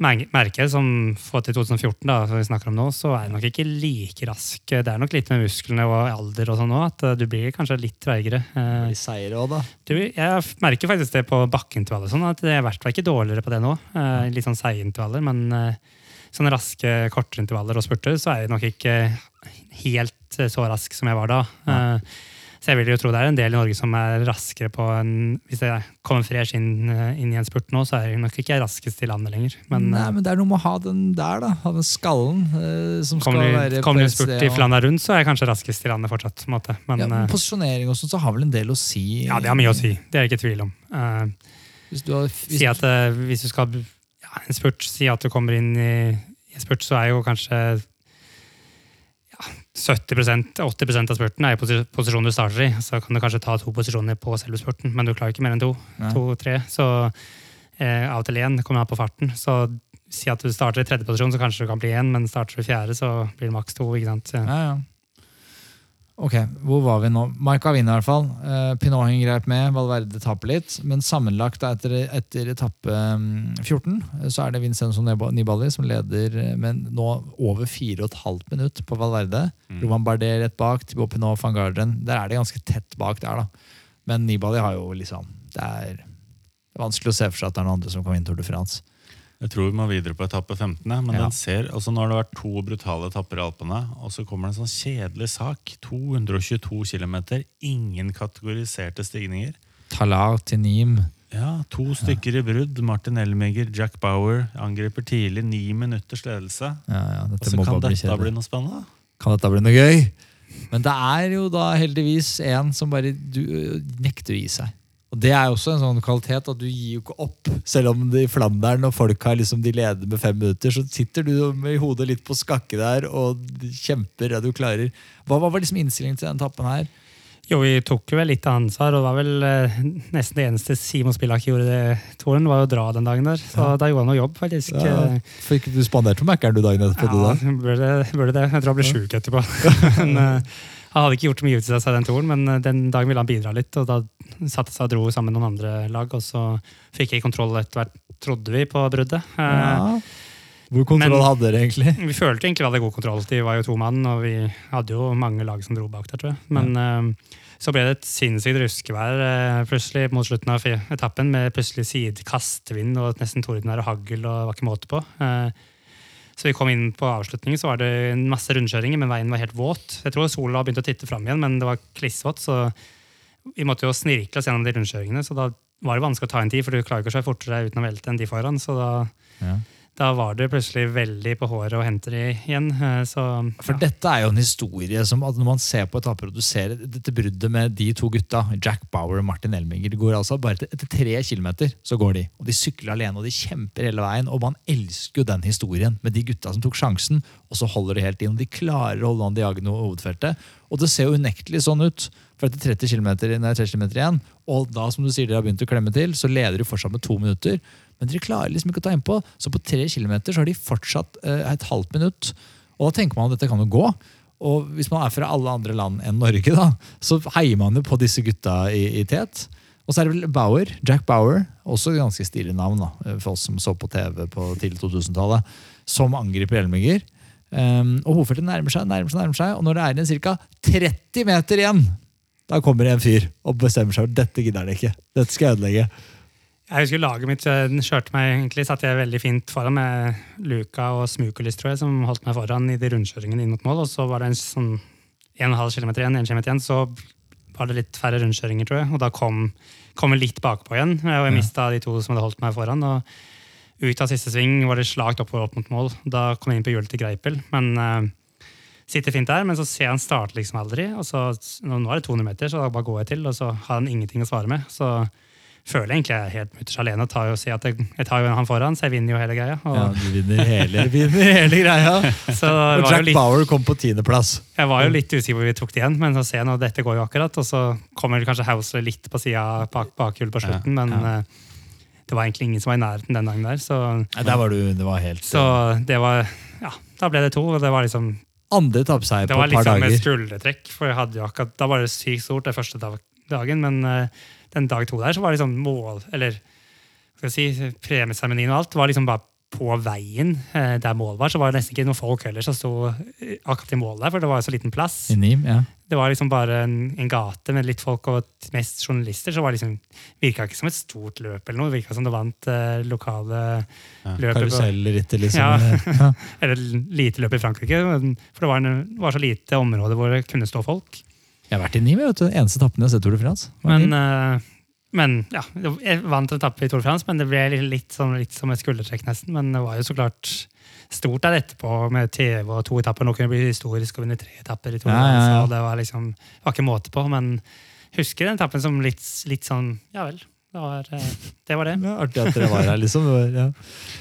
Speaker 4: merker som fått til 2014, da, som vi snakker om nå, så er jeg nok ikke like rask. Det er nok litt med musklene og alder og sånn òg, at eh, du blir kanskje litt treigere. Eh,
Speaker 1: De seier også, da.
Speaker 4: du, jeg merker faktisk det på bakkeintervaller, sånn at jeg i hvert fall ikke dårligere på det nå. Eh, litt sånn seige intervaller, men sånne raske, kortere intervaller og spurter, så er jeg nok ikke helt så rask som jeg var da. Eh, så jeg vil jo tro det er en del i Norge som er raskere på en Hvis jeg kommer fresh inn, eh, inn i en spurt nå, så er jeg nok ikke raskest i landet lenger. Men,
Speaker 1: Nei,
Speaker 4: eh,
Speaker 1: men det er noe med å ha den der, da. Ha den skallen eh, som skal
Speaker 4: du,
Speaker 1: være
Speaker 4: kommer du
Speaker 1: en
Speaker 4: spurt i Flanda rundt, så er jeg kanskje raskest i landet fortsatt. på en måte. Men
Speaker 1: ja, men Posisjonering og sånn, så har vel en del å si.
Speaker 4: ja, det har mye å si. Det er jeg ikke i tvil om. Eh,
Speaker 1: Hvis du har, hvis,
Speaker 4: si at eh, hvis du skal ja, en spurt, si at du kommer inn i, i en spurt, så er jo kanskje ja, 70% 80% av spurten er i posi- posisjonen du starter i. Så kan du kanskje ta to posisjoner på selve spurten, men du klarer ikke mer enn to. To-tre. Så eh, av og til én. Kommer an på farten. Så si at du starter i tredje posisjon, så kanskje du kan bli én, men starter du i fjerde, så blir det maks to. ikke sant?
Speaker 1: Ja, ja. Ok, hvor var vi nå? Marka vinner i hvert fall. Uh, Pinot henger greit med, Valverde taper litt. Men sammenlagt etter, etter etappe mm, 14 så er det Vincenzo Nibali som leder eh, med nå over 4,5 minutt på Valverde.
Speaker 3: Mm.
Speaker 1: Roman Bardet rett bak, Thibaut Pinot van Garderen. Der er det ganske tett bak der, da. Men Nibali har jo liksom Det er vanskelig å se for seg at det er noen andre som kan vinne Tour de France.
Speaker 3: Jeg tror vi må videre på etappe 15. Men
Speaker 1: Ja.
Speaker 3: den ser, altså nå har det vært to brutale etapper i Alpene, og så kommer det en sånn kjedelig sak. 222 km, ingen kategoriserte stigninger.
Speaker 1: Talar til Nim.
Speaker 3: Ja, To stykker i brudd. Martin Elmiger, Jack Bauer angriper tidlig. Ni minutters ledelse.
Speaker 1: Ja, ja,
Speaker 3: Og
Speaker 1: dette
Speaker 3: så kan
Speaker 1: bare bli
Speaker 3: dette bli noe spennende.
Speaker 1: Kan dette bli noe gøy? Men det er jo da heldigvis en som bare du, nekter å gi seg. Og Det er også en sånn kvalitet at du gir jo ikke opp. Selv om det i Flandern og folk har liksom de leder med fem minutter, så sitter du med hodet litt på skakke der og kjemper. det du klarer. Hva hva var liksom innstillingen til den tappen her?
Speaker 4: Jo, vi tok jo vel litt ansvar, og det var vel eh, nesten det eneste Simon Spillak gjorde det toren, var å dra den dagen der. Så
Speaker 1: Ja.
Speaker 4: da gjorde han noe jobb, faktisk.
Speaker 1: Ja, ikke du spanderte på Mækkern du dagen etterpå? du
Speaker 4: Ja,
Speaker 1: da?
Speaker 4: burde, burde det. Jeg tror han ble sjuk etterpå. men, eh, han hadde ikke gjort mye ut av seg den toren, men eh, den dagen ville han bidra litt. og Da satte seg og dro sammen med noen andre lag, og så fikk jeg kontroll etter hvert, trodde vi, på bruddet. Eh,
Speaker 1: Ja. Hvor kontroll
Speaker 4: Men-
Speaker 1: hadde dere egentlig?
Speaker 4: Vi følte egentlig vi hadde god kontroll. De var jo to mann, og vi hadde jo mange lag som dro bak der, tror jeg. Men eh, så ble det et sinnssykt ruskevær eh, plutselig mot slutten av etappen, med plutselig sidekastvind og nesten tordenvær og hagl, og var ikke måte på. Eh, så vi kom inn på avslutningen, så var det en masse rundkjøringer, men veien var helt våt. Jeg tror sola begynte å titte fram igjen, men det var klissvått, så vi måtte jo snirkle oss gjennom de rundkjøringene. Så da var det vanskelig å ta en tid, for du klarer ikke å kjøre fortere uten å velte enn de foran. Så da,
Speaker 1: Ja.
Speaker 4: Da var det plutselig veldig på håret å hente de igjen. Så, ja.
Speaker 1: For dette er jo en historie som når man ser på etaper, og du ser dette bruddet med de to gutta, Jack Bauer og Martin Elminger, går altså bare etter, tre kilometer så går de. Og de sykler alene og de kjemper hele veien. Og man elsker jo den historien med de gutta som tok sjansen, og så holder de helt inn. Og de klarer å holde an Diagno og hovedfeltet. Og det ser jo unektelig sånn ut. For etter 30 km, nei, 30 km igjen, og da som du sier dere har begynt å klemme til, så leder du fortsatt med to minutter. Men dere klarer liksom ikke å ta innpå. Så på tre kilometer så har de fortsatt eh, et halvt minutt. Og da tenker man at dette kan jo gå. Og hvis man er fra alle andre land enn Norge, da, så heier man jo på disse gutta i, i tet. Og så er det vel Bauer, Jack Bauer, også ganske stilig navn da, for oss som så på TV på tidlig 2000-tallet, som angriper Elminger. Um, og hovedfeltet nærmer seg, nærmer seg, nærmer seg, og når det er igjen ca. 30 meter igjen, da kommer det en fyr og bestemmer seg for dette gidder han ikke. Dette skal jeg ødelegge.
Speaker 4: Jeg husker laget mitt den kjørte meg egentlig, satt jeg veldig fint foran med Luka og Smukulis, tror jeg, som holdt meg foran i de rundkjøringene inn mot mål. Og så var det en sånn 1,5 km igjen, 1 km igjen, så var det litt færre rundkjøringer, tror jeg. Og da kom, kom jeg litt bakpå igjen, og jeg
Speaker 1: Ja.
Speaker 4: mista de to som hadde holdt meg foran. og ut av siste sving var det slakt oppover opp mot mål. Da kom jeg inn på hjulet til Greipel. Men uh, sitter fint der, men så ser jeg han starte liksom aldri. Og så, nå er det 200 meter, så da bare går jeg til, og så har han ingenting å svare med. Så føler jeg egentlig jeg er helt mutters alene tar jo, si at jeg, jeg tar jo han foran, så jeg vinner jo hele greia. Og,
Speaker 1: Ja, du vinner hele, vinner hele greia. Og Jack
Speaker 4: litt,
Speaker 1: Bauer kom på tiendeplass.
Speaker 4: jeg var jo litt usikker hvor vi tok det igjen, men så ser jeg nå dette går jo akkurat, og så kommer kanskje Housley litt på sida bak, bakhjulet på slutten, men
Speaker 1: ja.
Speaker 4: eh, det var egentlig ingen som var i nærheten den dagen der. Så,
Speaker 1: Nei, der var du, det var helt
Speaker 4: så det var Ja, da ble det to, og det var liksom
Speaker 1: Andre etappeseier
Speaker 4: seg
Speaker 1: på et par dager.
Speaker 4: Det var liksom et skuldertrekk, for jeg hadde jo akkurat, da var det sykt stort det første dagen, men eh, den dag to der så var liksom mål, eller skal jeg si, premieseremonien og alt, var liksom bare på veien eh, der mål var, så var det nesten ikke noen folk heller som sto eh, akkurat i mål der, for det var jo så liten plass.
Speaker 1: Nim, ja.
Speaker 4: Det var liksom bare en, en gate med litt folk og mest journalister, så var det liksom, virka ikke som et stort løp eller noe, det virka som det vant eh, lokale
Speaker 3: Ja,
Speaker 4: løp.
Speaker 1: Karusellrittet, liksom.
Speaker 4: Ja. Eller lite løp i Frankrike, for det var, en, var så lite område hvor det kunne stå folk.
Speaker 1: Jeg har vært i du. Eneste etappen jeg har sett Tour de France.
Speaker 4: Men, eh, men ja, jeg vant en etappe i Tour de France, men det ble litt, litt, som, litt som et skuldertrekk nesten. Men det var jo så klart stort der etterpå med TV og to etapper. Nå kunne det bli historisk å vinne tre etapper i Tour de
Speaker 1: Ja, ja, ja.
Speaker 4: og Det var liksom, var ikke måte på, men husker den etappen som litt, litt sånn Ja vel. Det var eh, det. Var det.
Speaker 1: Det er artig at dere var her, liksom. Ja.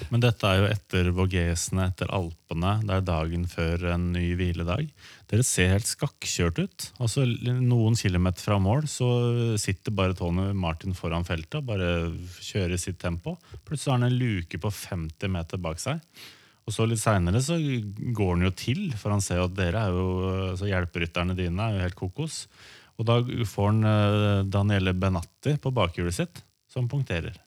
Speaker 3: Men dette er jo etter Vågesene, etter Alpene. Det er dagen før en ny hviledag. Dere ser helt skakkjørt ut. Altså Noen kilometer fra mål så sitter bare Tony Martin foran feltet og bare kjører sitt tempo. Plutselig har han en luke på 50 meter bak seg. Og så litt seinere så går han jo til, for han ser jo at dere er jo, altså hjelperytterne dine er jo helt kokos. Og da får han eh, Daniele Benatti på bakhjulet sitt, som punkterer.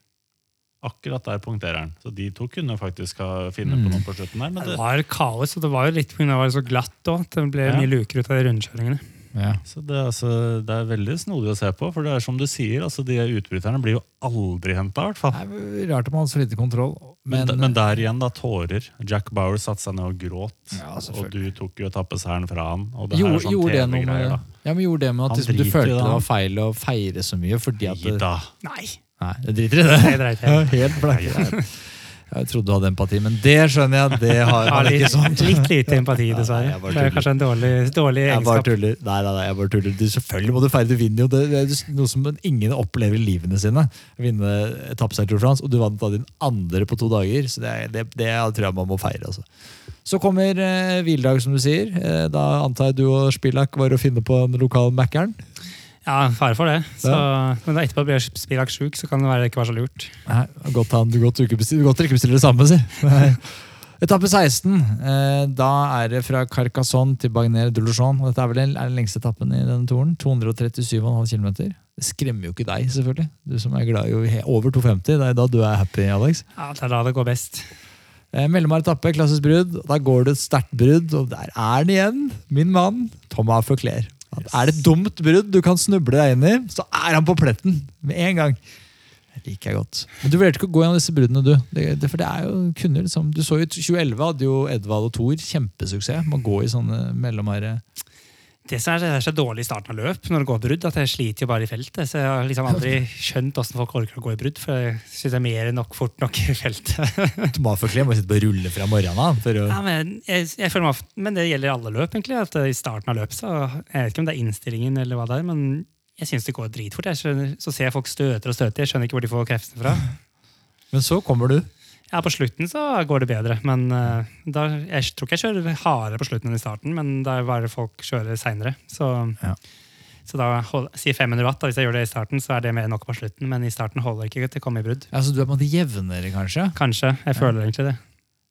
Speaker 3: Akkurat der punkterer han. Så de to kunne faktisk ha finne på noe på slutten der.
Speaker 4: Det, var kaos, og det var jo litt pga. det var så glatt òg. Det ble
Speaker 3: Ja.
Speaker 4: mye luker ut av de rundkjøringene.
Speaker 1: Ja.
Speaker 3: så det, er altså, det er veldig snodig å se på, for det er som du sier, altså de utbryterne blir jo aldri henta, i hvert fall.
Speaker 1: Det er rart om man har så lite kontroll.
Speaker 3: Men,
Speaker 1: Men,
Speaker 3: men der igjen, da, tårer. Jack Bauer satte seg ned og gråt.
Speaker 1: Ja,
Speaker 3: og du tok jo etappeseieren fra han. Og det her
Speaker 1: gjorde,
Speaker 3: er sånn
Speaker 1: gjorde, det noe
Speaker 3: TV-greier,
Speaker 1: med,
Speaker 3: da.
Speaker 1: ja, men gjorde det med at liksom, du følte
Speaker 3: det,
Speaker 1: var feil å feire så mye? Fordi at det.
Speaker 4: Nei!
Speaker 1: Nei, det driter i det.
Speaker 4: Jeg dreit helt.
Speaker 1: blanke. Jeg trodde du hadde empati, men det skjønner jeg. Det har
Speaker 4: Ja,
Speaker 1: litt, ikke sånn.
Speaker 4: litt lite empati, dessverre.
Speaker 1: Nei,
Speaker 4: Det er kanskje en dårlig, dårlig
Speaker 1: Jeg bare tuller. Nei, nei, nei, jeg bare tuller. Du, selvfølgelig må du feire. Du vinner jo. Det er noe som ingen opplever i livene sine. Vinne etappeseier Tour France, og du vant da din andre på to dager. Så det, det, det tror jeg man må feire. Altså. Så kommer eh, hviledag, som du sier. Eh, da antar jeg du og Spillak var å finne på en lokal Mækkern.
Speaker 4: Ja, fare for det. Så, Men etterpå blir Spilak sjuk, så kan det være det ikke var så lurt.
Speaker 1: Nei, godt, han, godt, du ikke bestiller, godt dere ikke bestiller det samme, si. Nei. Etappe 16. Eh, da er det fra Carcassonne til Bagner de dette er vel den, er den lengste etappen i denne turen. 237,5 km. Det skremmer jo ikke deg, selvfølgelig. Du som er glad i over 250. Det er da du er happy, Alex.
Speaker 4: Ja, Det er da det går best.
Speaker 1: Eh, Mellomar etappe, klassisk brudd. Da går det et sterkt brudd, og der er den igjen. Min mann, Thomas Fauclair. At Er det et dumt brudd du kan snuble deg inn i, så er han på pletten med en gang. Det liker jeg godt. Men du vurderte ikke å gå gjennom disse bruddene, du. Det, det, for det er jo, kunder liksom, Du så jo 2011 hadde jo Edvald og Thor kjempesuksess. med å gå i sånne mellomare
Speaker 4: Det som er, det er så dårlig i starten av løp når det går brudd, at jeg sliter jo bare i feltet. Så jeg har liksom aldri skjønt hvordan folk orker å gå i brudd, for jeg syns det er mer enn nok fort nok i feltet.
Speaker 1: du Thomas Fauclair må sitte på rulle fra morgenen. For å,
Speaker 4: Ja, men, jeg, jeg føler meg, men det gjelder alle løp, egentlig. at I starten av løpet, så Jeg vet ikke om det er innstillingen, eller hva det er, men jeg syns det går dritfort. Jeg skjønner, så ser jeg folk støter og støter. Jeg skjønner ikke hvor de får kreftene fra.
Speaker 1: men så kommer du.
Speaker 4: Ja, På slutten så går det bedre, men uh, da, jeg tror ikke jeg kjører hardere på slutten enn i starten, men da er det bare folk kjører seinere. Så,
Speaker 1: Ja.
Speaker 4: så da hold, si 500 watt. Da, hvis jeg gjør det i starten, så er det mer enn nok på slutten, men i starten holder det ikke til å komme i brudd.
Speaker 1: Ja, så du er på en måte jevnere, kanskje?
Speaker 4: Kanskje. Jeg føler egentlig det.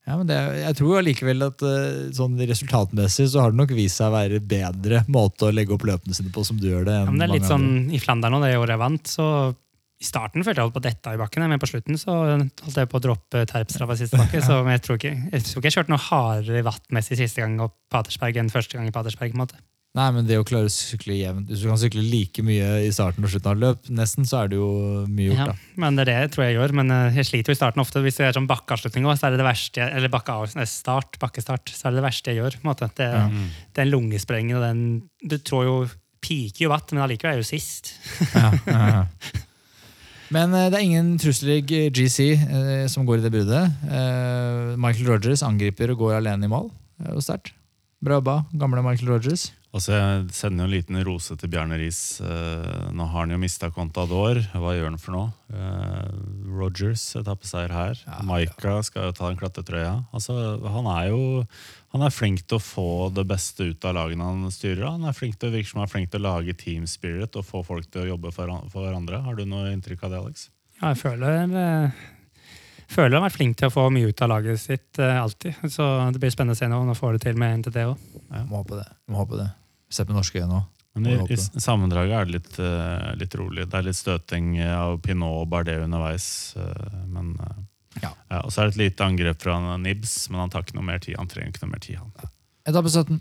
Speaker 1: Ja, men det, jeg tror allikevel at eh, sånn resultatmessig så har det nok vist seg å være bedre måte å legge opp løpene sine på som du gjør det.
Speaker 4: Ja, men det er litt sånn i Flandern nå, det året jeg vant, så i starten følte jeg holdt på å dette i bakken, men på slutten så holdt jeg på å droppe terpstraffa siste bakke. Så jeg tror ikke jeg tror ikke jeg kjørte noe hardere vattmessig siste gang opp Patersberg enn første gang i Patersberg. på en måte.
Speaker 1: Nei, men det å klare å sykle jevnt Hvis du kan sykle like mye i starten og slutten av løp, nesten, så er det jo mye gjort,
Speaker 4: Ja,
Speaker 1: da.
Speaker 4: men det er det jeg tror jeg gjør. Men eh, jeg sliter jo i starten ofte. Hvis det er sånn bakkeavslutning òg, så er det det verste jeg- Eller bakkeav- start, bakkestart, så er det det verste jeg gjør. på en måte. Det,
Speaker 1: Ja.
Speaker 4: Den lungesprengen og den Du tror jo piker jo vatt, men allikevel er jeg jo sist.
Speaker 1: Ja, ja, ja. Men eh, det er ingen trusler i GC eh, som går i det bruddet. Eh, Michael Rogers angriper og går alene i mål. Det er jo sterkt. Bra jobba, gamle Michael Rogers.
Speaker 3: Og så jeg sender jo en liten rose til Bjarne Riis. Nå har han jo mista Contador. Hva gjør han for noe? Rogers etappeseier her.
Speaker 1: Ja,
Speaker 3: Maika skal jo ta den klatretrøya. Altså, han er jo han er flink til å få det beste ut av lagene han styrer. Han er flink til, virker som han er flink til å lage team spirit og få folk til å jobbe for, for hverandre. Har du noe inntrykk av det, Alex?
Speaker 4: Ja, jeg føler jeg føler han har vært flink til å få mye ut av laget sitt eh, alltid. Så det blir spennende å se nå om han får det til med NTT òg.
Speaker 1: Må håpe det. Må håpe det. Sett med norske øyne nå.
Speaker 3: Men i, i sammendraget er det litt, eh, litt rolig. Det er litt støting av Pinot og Bardet underveis. eh, men eh,
Speaker 1: Ja.
Speaker 3: Og så er det et lite angrep fra Nibs, men han tar ikke noe mer tid. Han trenger ikke noe mer tid. Han.
Speaker 1: Etappe 17.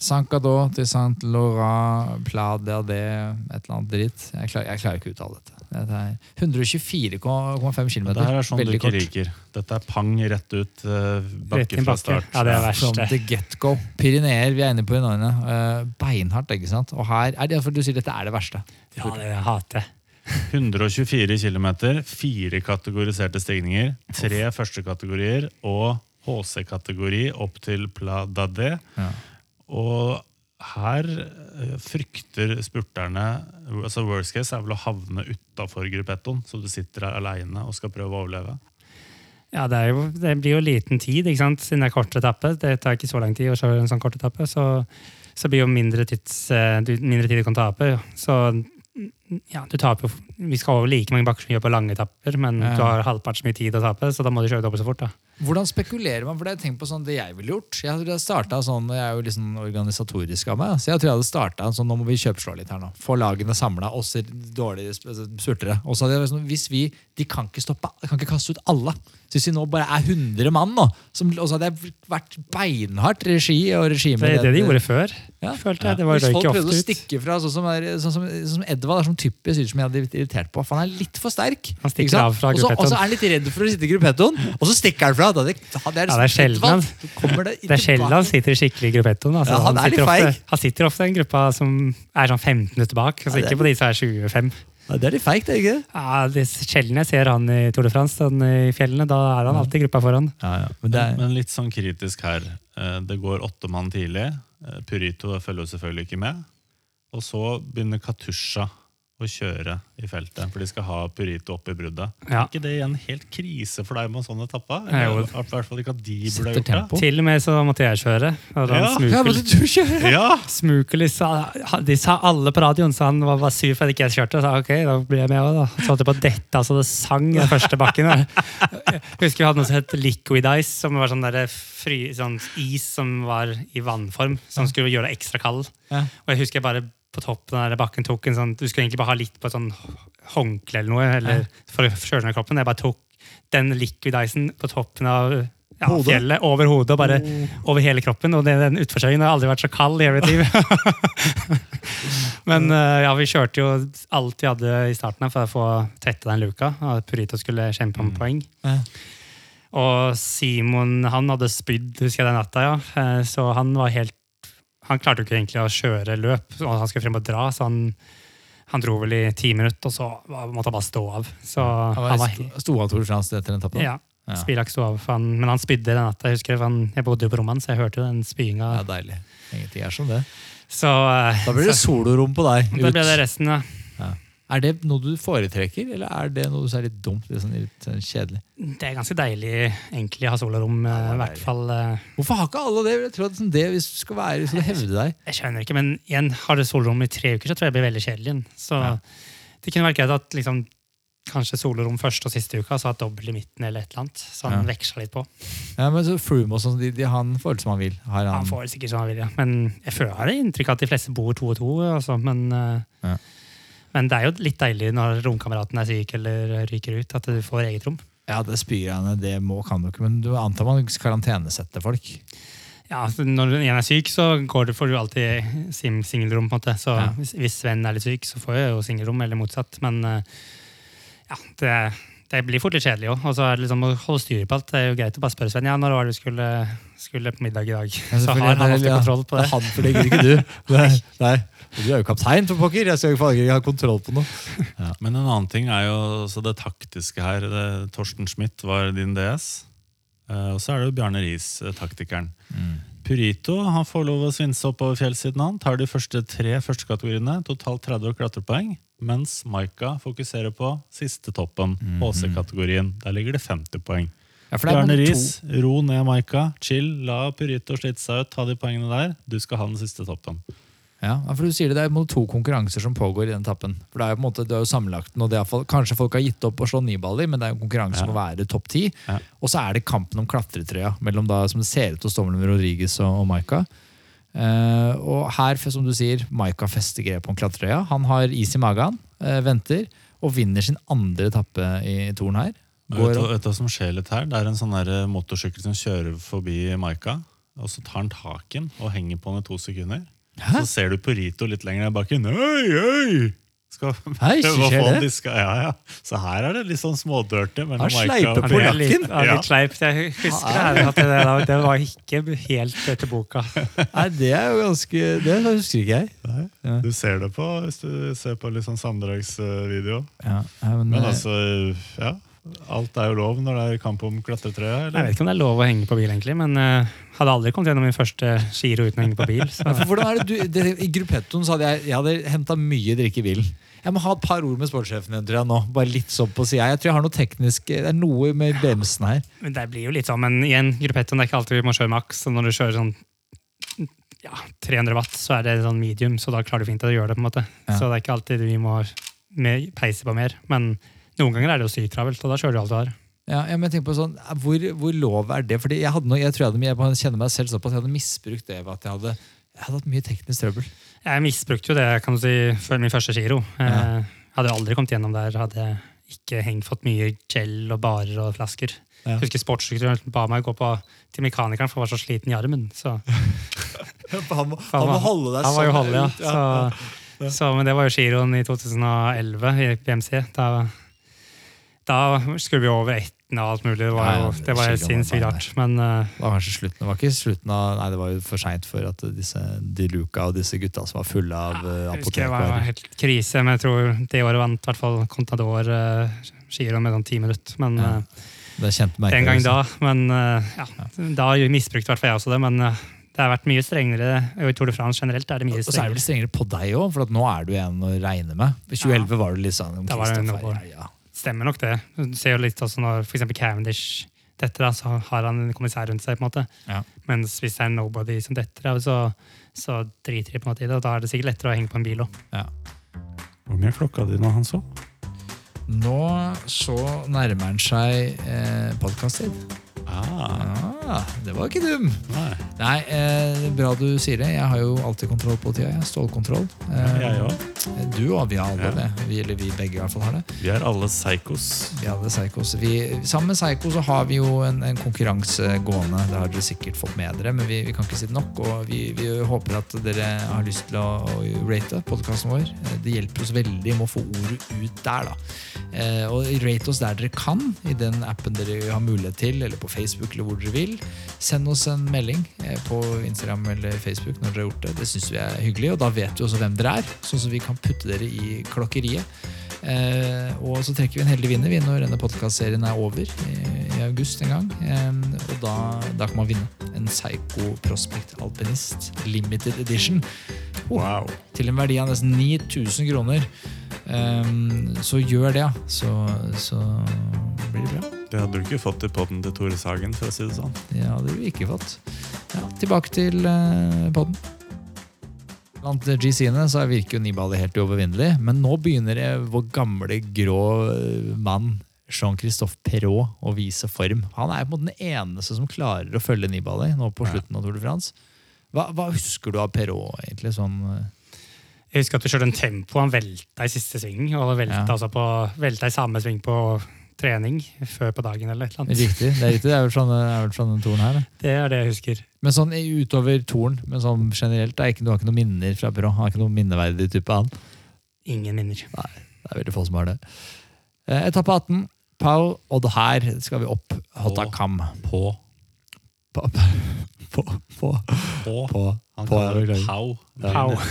Speaker 1: Saint-Cadot til Saint-Laurent, Pla det, et eller annet dritt. Jeg klarer, jeg klarer ikke å uttale dette. Dette er 124,5 km.
Speaker 3: Det her er sånn du
Speaker 1: Veldig
Speaker 3: ikke
Speaker 1: kort.
Speaker 3: liker. Dette er pang rett ut, eh, bakke fra start.
Speaker 4: Ja, det er
Speaker 1: From
Speaker 4: verste.
Speaker 1: the get-go. Pyreneer, vi er inne på Pyreneene. Uh, beinhardt, ikke sant? Og her er det for du sier dette er det verste.
Speaker 4: Ja, det hater jeg.
Speaker 3: 124 km, fire kategoriserte stigninger, tre førstekategorier og HC-kategori opp til Pla d'Adé.
Speaker 1: Ja.
Speaker 3: Og her eh, frykter spurterne altså Worst case er vel å havne utafor gruppettoen, så du sitter her aleine og skal prøve å overleve.
Speaker 4: Ja, det, er jo, det blir jo liten tid, ikke sant? siden det er kort etappe. Det tar ikke så lang tid å kjøre en sånn kort etappe. Så, så blir jo mindre, tids, eh, mindre tid du kan tape. Så ja, du taper jo Vi skal over like mange bakker som vi gjør på lange etapper, men
Speaker 1: Ja.
Speaker 4: du har halvpart så mye tid å tape, så da må du kjøre dobbelt så fort. da.
Speaker 1: Hvordan spekulerer man? For det jeg tenkt på sånn det jeg ville gjort. Jeg, jeg, startet sånn, jeg er jo sånn organisatorisk av meg, så jeg tror jeg hadde starta sånn nå må vi kjøpslå litt her nå. Få lagene samla, oss dårlige sp- spurtere. Og så hadde jeg sånn, hvis vi, De kan ikke stoppe, de kan ikke kaste ut alle. Så hvis vi nå bare er 100 mann, nå, som, og så hadde jeg vært beinhardt regi og regime
Speaker 4: Det er det de gjorde før,
Speaker 1: Ja.
Speaker 4: følte jeg. Det var
Speaker 1: Hvis folk prøvde å stikke fra, sånn som, er, sånn som, sånn som Edvard er sånn typisk synes som jeg hadde blitt irritert på. For han er litt for sterk.
Speaker 4: Han stikker av fra
Speaker 1: Og så- Og så er han litt redd for å sitte i gruppettoen, og så stikker han fra. Da, det, da, det er,
Speaker 4: Ja, det er sjelden han-
Speaker 1: det,
Speaker 4: Det er sjelden han sitter skikkelig i gruppettoen. Altså,
Speaker 1: Ja, han han,
Speaker 4: sitter ofte, han sitter ofte i en gruppe som er sånn 15 minutter bak, altså
Speaker 1: Ja, er-
Speaker 4: ikke på de som er 25.
Speaker 1: Det er litt feigt, er det ikke det?
Speaker 4: Ja, det er sjelden jeg ser han i Tour de France sånn i fjellene. Da er han alltid i gruppa foran.
Speaker 1: Ja, ja. Men det er,
Speaker 3: Men litt sånn kritisk her. Eh, Det går åtte mann tidlig. Eh, Purito følger jo selvfølgelig ikke med. Og så begynner Katusha å kjøre i feltet, for de skal ha Purito opp i bruddet.
Speaker 4: Ja.
Speaker 3: Er ikke det igjen helt krise for deg med en sånn etappe?
Speaker 4: Ja, jo.
Speaker 3: I hvert fall ikke at de burde gjort det.
Speaker 4: Til og med så måtte jeg kjøre. Og
Speaker 3: Ja.
Speaker 1: ja, måtte du kjøre?
Speaker 3: Ja!
Speaker 4: Smukelis, De sa alle på radioen, så han var, var sur for at ikke jeg kjørte. Og sa ok, da blir jeg med òg, da. Så holdt jeg på å dette, så det sang den første bakken. der. Jeg husker vi hadde noe som het liquid ice, som var sånn, der fri, sånn is som var i vannform, som skulle gjøre deg ekstra kald.
Speaker 1: Ja.
Speaker 4: Og jeg husker jeg bare på toppen av bakken tok en sånn Du skulle egentlig bare ha litt på et sånn håndkle eller noe eller for å kjøle ned kroppen. Jeg bare tok den liquid icen på toppen av ja, fjellet, over hodet og bare over hele kroppen. Og det, den utforkjøringen har aldri vært så kald i hele mitt liv. Men eh, ja, vi kjørte jo alt vi hadde i starten her for å få tette den luka. Og Purito skulle kjempe om poeng.
Speaker 1: Ja.
Speaker 4: Og Simon han hadde spydd husker jeg den natta, ja. Eh, Så han var helt Han klarte jo ikke egentlig å kjøre løp, han skulle frem og dra, så han, han dro vel i ti minutter, og så måtte han bare stå av. Så
Speaker 1: Han
Speaker 4: han
Speaker 1: var
Speaker 4: var
Speaker 1: sto- av Tour de etter den etappen?
Speaker 4: ja,
Speaker 1: Ja.
Speaker 4: Spilak sto av, han, men han spydde den natta. Jeg husker han, jeg bodde jo på rommet hans, så jeg hørte jo den spyinga.
Speaker 1: Ja, deilig. Ingenting er som det.
Speaker 4: Så eh,
Speaker 1: Da blir det solorom på deg.
Speaker 4: da
Speaker 1: blir
Speaker 4: ble det resten, ja.
Speaker 1: Er det noe du foretrekker, eller er det noe som er litt dumt? Litt, sånn, litt sånn kjedelig?
Speaker 4: Det er ganske deilig egentlig å ha solarom.
Speaker 1: Ja, det
Speaker 4: eh,
Speaker 1: er
Speaker 4: I hvert fall eh,
Speaker 1: Hvorfor har ikke alle det? Jeg tror at sånn det hvis du skal være, hvis du hevde deg.
Speaker 4: Jeg skjønner ikke, men igjen, har du solarom i tre uker, så tror jeg det blir veldig kjedelig. Så
Speaker 1: Ja.
Speaker 4: det kunne vært greit at liksom, kanskje solorom første og siste uka, så ha dobbel i midten eller et eller annet. Så han
Speaker 1: Ja.
Speaker 4: veksla litt på.
Speaker 1: Ja, men så Froome og sånn, de, de, han får det som han vil. Har han,
Speaker 4: Han får det sikkert som han vil, ja. Men jeg føler jeg har inntrykk av at de fleste bor to og to. Altså. Men, eh,
Speaker 1: Ja.
Speaker 4: Men det er jo litt deilig når romkameraten er syk eller ryker ut, at du får eget rom.
Speaker 1: Ja, det spyr det må, kan du ikke, men du antar man karantenesetter folk.
Speaker 4: Ja, Når en er syk, så går det, får du alltid singelrom. på en måte. Så
Speaker 1: Ja.
Speaker 4: hvis, Sven er litt syk, så får jeg jo singelrom, eller motsatt. Men eh, ja, det, det blir fort litt kjedelig òg. Og så er det liksom å holde styr på alt. Det er jo greit å bare spørre Sven ja, når var det du skulle, skulle på middag i dag. så har han alltid
Speaker 1: ja,
Speaker 4: kontroll på det.
Speaker 1: er han, for det gidder ikke du. Nei, nei. Du er jo kaptein, for pokker. Jeg skal jo ikke ha kontroll på noe.
Speaker 3: Men en annen ting er jo så det taktiske her. Det, Torsten Schmidt var din DS. Eh, og så er det jo Bjarne Riis, taktikeren. taktikeren. Purito han får lov å svinse oppover fjellsiden. Han tar de første tre førstekategoriene, totalt 30 klatrepoeng. Mens Maika fokuserer på siste toppen, HC-kategorien. Der ligger det 50 poeng.
Speaker 1: Ja, for det er
Speaker 3: Bjarne Riis, ro ned Maika. Chill, la Purito slite seg ut. Ta de poengene der. Du skal ha den siste toppen.
Speaker 1: Ja, for du sier det, det er to konkurranser som pågår i den tappen. For det er jo på en måte, du har jo sammenlagt den, og det er, Kanskje folk har gitt opp å slå nyballer, men det er jo konkurranse om å være topp ti.
Speaker 3: Ja.
Speaker 1: Og så er det kampen om klatretrøya, mellom da, som det ser ut til å stå mellom Rodriguez og, og Maika. Uh, og her, som du sier, Maika fester grep om klatretrøya. Han har is i magen, uh, venter, og vinner sin andre etappe i toren her. Går
Speaker 3: Vet du, vet du hva som skjer litt her? Det er en sånn der motorsykkel som kjører forbi Maika. Og så tar han tak i den og henger på den i to sekunder.
Speaker 1: Hæ?
Speaker 3: Så ser du på Rito litt lenger ned i. Hei, hei! Skal
Speaker 1: Hei,
Speaker 3: prøve å
Speaker 1: skjer
Speaker 3: få
Speaker 1: det?
Speaker 3: diska. Ja, ja. Så her er det litt sånn smådirty mellom
Speaker 1: Han
Speaker 3: Maika
Speaker 1: sleiper
Speaker 3: og
Speaker 1: på
Speaker 4: Det er
Speaker 3: Purito.
Speaker 4: ja,
Speaker 3: Ja.
Speaker 4: litt sleipt. Jeg husker det, her, at det, der- det var ikke helt etter boka.
Speaker 1: Nei, det er jo ganske Det husker ikke jeg.
Speaker 3: Nei,
Speaker 1: Ja.
Speaker 3: Du ser det på hvis du ser på litt sånn sammendragsvideo.
Speaker 1: Ja, nei, men,
Speaker 3: Men
Speaker 1: eh,
Speaker 3: altså, ja. Alt er jo lov når det er kamp om klatretrøya?
Speaker 4: Jeg vet ikke om det er lov å henge på bil, egentlig, men uh, hadde aldri kommet gjennom min første giro uten å henge på bil. Så.
Speaker 1: Ja, for hvordan er det du, det, I gruppettoen så hadde jeg, jeg hadde henta mye drikke i bilen. Jeg må ha et par ord med sportssjefen din, tror jeg, nå. Bare litt sånn på siden. Jeg tror jeg har noe teknisk Det er noe med bremsen her.
Speaker 4: Men det blir jo litt sånn, men igjen, gruppettoen det er ikke alltid vi må kjøre maks. Så når du kjører sånn ja, 300 watt, så er det sånn medium, så da klarer du fint å gjøre det. på en måte.
Speaker 1: Ja.
Speaker 4: Så det er ikke alltid vi må peise på mer. Men noen ganger er det jo sykt travelt, og da kjører du alt du har.
Speaker 1: Ja, ja, men jeg tenker på sånn, hvor, hvor lov er det? Fordi jeg, hadde noe, jeg tror jeg, hadde, jeg kjenner meg selv såpass, jeg hadde misbrukt det ved at jeg hadde, jeg hadde hatt mye teknisk trøbbel.
Speaker 4: Jeg misbrukte jo det kan du si, før min første giro.
Speaker 1: Ja.
Speaker 4: Eh, hadde jo aldri kommet gjennom der hadde jeg ikke hengt fått mye gel og barer og flasker.
Speaker 1: Ja.
Speaker 4: Jeg husker sportsdirektøren ba meg gå på, til mekanikeren, for jeg var så sliten i armen. Så
Speaker 1: Han må,
Speaker 4: han må
Speaker 1: holde deg
Speaker 4: han var jo
Speaker 1: sånn
Speaker 4: holde, ja. Så, så, men det var jo giroen i 2011 i BMC. Da, da skulle vi over etten og alt mulig. Det var jo
Speaker 1: ja,
Speaker 4: det var helt sinnssykt rart. Men eh,
Speaker 1: Det var kanskje slutten. Det var ikke slutten av, nei, det var jo for seint for at disse De Luca og disse gutta som var fulle av uh,
Speaker 4: jeg husker det var helt krise, men jeg tror det året vant i hvert fall Contador uh, om med sånn ti minutter. Men
Speaker 1: Ja.
Speaker 4: eh,
Speaker 1: Det kjente merket
Speaker 4: en gang da. Men eh, ja, da misbrukte i hvert fall jeg også det. Men eh, det har vært mye strengere. I Tour de France generelt er det mye
Speaker 1: Og så er det vel
Speaker 4: strengere.
Speaker 1: på deg òg, for at nå er du en å regne med. I 2011 var du litt sånn
Speaker 4: Da var det noe-
Speaker 1: ja, ja.
Speaker 4: Stemmer nok det. Du ser jo litt også når eksempel Cavendish detter av, så har han en kommissær rundt seg. på en måte.
Speaker 1: Ja.
Speaker 4: Mens hvis det er nobody som detter av, så, så driter de på en måte i det. Og da er det sikkert lettere å henge på en bil òg.
Speaker 3: Hvor mye klokka di nå, Hanso?
Speaker 1: Nå så nærmer han seg eh, podkast-tid.
Speaker 3: Ah,
Speaker 1: Ah, det var ikke dum!
Speaker 3: nei.
Speaker 1: Nei, eh, bra du sier det. Jeg har jo alltid kontroll på tida. Stålkontroll. Eh,
Speaker 3: Jeg òg.
Speaker 1: Du og vi har alle
Speaker 3: Ja.
Speaker 1: det. Vi, eller vi begge i hvert fall har det.
Speaker 3: Vi er alle psykos.
Speaker 1: Vi hadde Psychos. Vi, sammen med Psycho så har vi jo en, en konkurranse gående. Det har dere sikkert fått med dere, men vi, vi kan ikke si det nok. Og vi, vi håper at dere har lyst til å, å rate podkasten vår. Eh, Det hjelper oss veldig med å få ordet ut der. da. Eh, og rate oss der dere kan, i den appen dere har mulighet til, eller på Facebook eller hvor dere vil. Send oss en melding eh, på Instagram eller Facebook når dere har gjort det. Det syns vi er hyggelig, og da vet vi også hvem dere er, sånn som vi kan putte dere i klokkeriet. Eh, og så trekker vi en heldig vinner når denne podkastserien er over i, i august en gang. Eh, og da, da kan man vinne en Psycho Prospect Alpinist limited edition.
Speaker 3: Wow.
Speaker 1: Til en verdi av nesten 9000 kroner. Eh, så gjør det, ja. Så, så blir det bra.
Speaker 3: Det hadde du ikke fått i podden til Tore Sagen, for å si det sånn.
Speaker 1: Det hadde du ikke fått. Ja, tilbake til uh, podden. Blant GC-ene så virker jo Nibali helt uovervinnelig, men nå begynner det vår gamle, grå eh, mann Jean-Christophe Perrault å vise form. Han er på en måte den eneste som klarer å følge Nibali nå på slutten av Tour de France. Hva, hva husker du av Perrault, egentlig? Sånn, eh,
Speaker 4: Jeg husker at du kjørte en tempo. Han velta i siste sving, og velta,
Speaker 1: Ja.
Speaker 4: altså på, velta i samme sving på trening før på dagen. eller et eller annet.
Speaker 1: riktig, det er riktig. Det er vel denne- er vel fra denne her. det.
Speaker 4: Det er det jeg husker.
Speaker 1: Men sånn utover torn, men sånn generelt, det er ikke, du har ikke noen minner fra Brå? Har er ikke noen minneverdig type, han?
Speaker 4: Ingen minner.
Speaker 1: Nei, Det er veldig få som har det. Eh, etappe 18. Pau, og her skal vi opp Hotakam.
Speaker 3: På.
Speaker 1: På, på, på,
Speaker 3: På.
Speaker 1: på.
Speaker 3: Han
Speaker 1: På.
Speaker 3: Pau.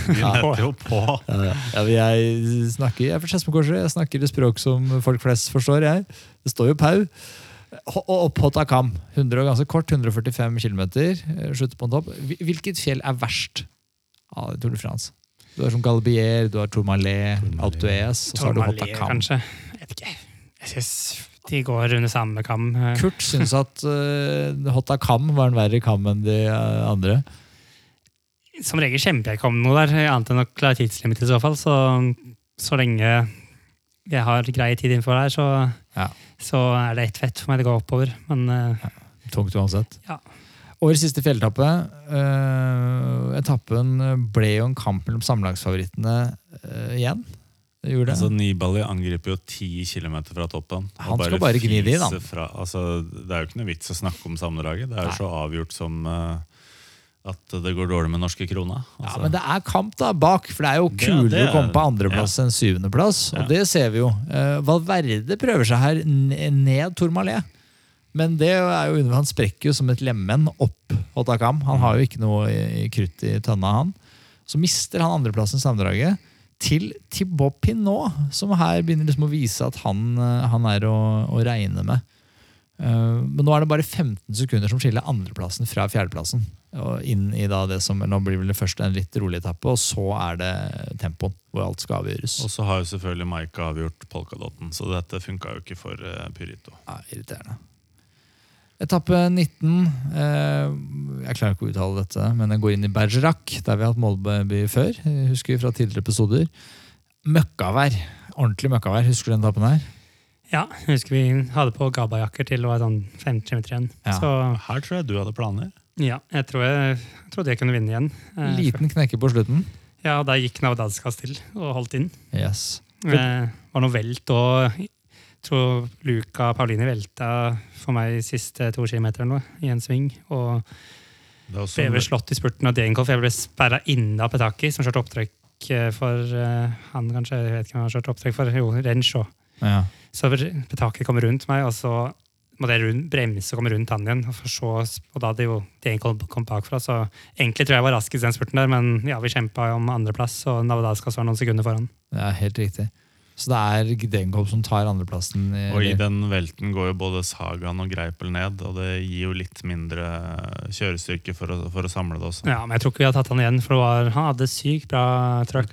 Speaker 3: Vi jo På.
Speaker 1: Ja, ja. ja, jeg snakker jeg. Jeg snakker det språk som folk flest forstår. jeg. Det står jo Pau. Og opp Hotakam. 100 og ganske kort, 145 km. Slutter på en topp. Hvilket fjell er verst av Tour de France? Du har som Galbier, du har Tourmalet. Alpe d'Huez, og så har du Hotakam.
Speaker 4: kanskje. Jeg vet ikke. Jeg synes de går under samme kam. Eh,
Speaker 1: Kurt syns at uh, Hotakam var en verre kam enn de eh, andre.
Speaker 4: Som regel kjemper jeg ikke om noe der, annet enn å klare tidslimit i så fall. Så, så lenge jeg har grei tid innenfor der, så,
Speaker 1: Ja.
Speaker 4: så er det ett fett for meg det går oppover. Men ja,
Speaker 1: Tungt uansett.
Speaker 4: Ja.
Speaker 1: Årets siste fjelletappe. Uh, etappen ble jo en kamp mellom sammenlagsfavorittene uh, igjen. Det gjorde det.
Speaker 3: Altså, Nibali angriper jo ti km fra toppen.
Speaker 1: Han skal bare gni det
Speaker 3: da. Fra, altså, det er jo ikke noe vits å snakke om sammendraget. Det er jo så avgjort som eh, at det går dårlig med norske krona.
Speaker 1: ja,
Speaker 3: Altså,
Speaker 1: men det er kamp da bak, for det er jo
Speaker 3: Det-
Speaker 1: kulere
Speaker 3: det
Speaker 1: å komme på
Speaker 3: andreplass
Speaker 1: andreplass enn syvendeplass.
Speaker 3: Ja.
Speaker 1: Og det ser vi jo. Uh, Valverde prøver seg her ned Tourmalet. Men det er jo han sprekker jo som et lemen opp Hotakam. Han har jo ikke noe i, i krutt i tønna, han. Så mister han andreplassen i sammendraget. til Thibaut Pinot, som her begynner liksom å vise at han, eh, han er å, å regne med. Uh, men nå er det bare 15 sekunder som skiller andreplassen fra fjerdeplassen. Og inn i da det som, Nå blir vel det første en litt rolig etappe, og så er det tempoen hvor alt skal avgjøres.
Speaker 3: Og så har jo selvfølgelig Maika avgjort polkadotten, så dette funka jo ikke for uh, Pyrito.
Speaker 1: Ja, irriterende. Etappe 19. Eh, jeg klarer ikke å uttale dette, men jeg går inn i Bergerac, der vi har hatt Molby før. Husker vi fra tidligere episoder. Møkkavær. Ordentlig møkkavær. Husker du den etappen her?
Speaker 4: Ja, jeg husker vi hadde på gabajakker til det var sånn 50 km igjen.
Speaker 1: Ja.
Speaker 4: Så
Speaker 3: Her tror jeg du hadde planer.
Speaker 4: Ja, jeg, tror jeg, jeg trodde jeg kunne vinne igjen. Eh,
Speaker 1: Liten knekke på slutten.
Speaker 4: Ja, Der gikk Navdadskas til og holdt inn.
Speaker 1: Yes.
Speaker 4: Eh, var noe velt og jeg tror Luca Paulini velta for meg de siste to kilometer nå, i en sving. Og ble slått i spurten av Degenkolf. Jeg ble sperra inne av Petaki, som kjørte opptrekk eh, for eh, han kanskje, jeg vet ikke hvem han kjørte opptrekk for, jo, Renshaw.
Speaker 1: Ja.
Speaker 4: Så Petaki kom rundt meg, og så måtte det rundt, bremse og komme rundt han igjen. Og, for så, og da hadde jo de kom bakfra, så egentlig tror jeg var raskest i den spurten der, men ja, vi kjempa om andreplass, og Navadaskas var noen sekunder foran.
Speaker 1: Er helt riktig. Så det er Degenkolb som tar andreplassen. i-
Speaker 3: Og i den velten går jo både Sagan og Greipel ned, og det gir jo litt mindre kjørestyrke for å, for å samle det også.
Speaker 4: Ja, men jeg tror ikke vi har tatt han igjen, for det var, han hadde sykt bra trøkk.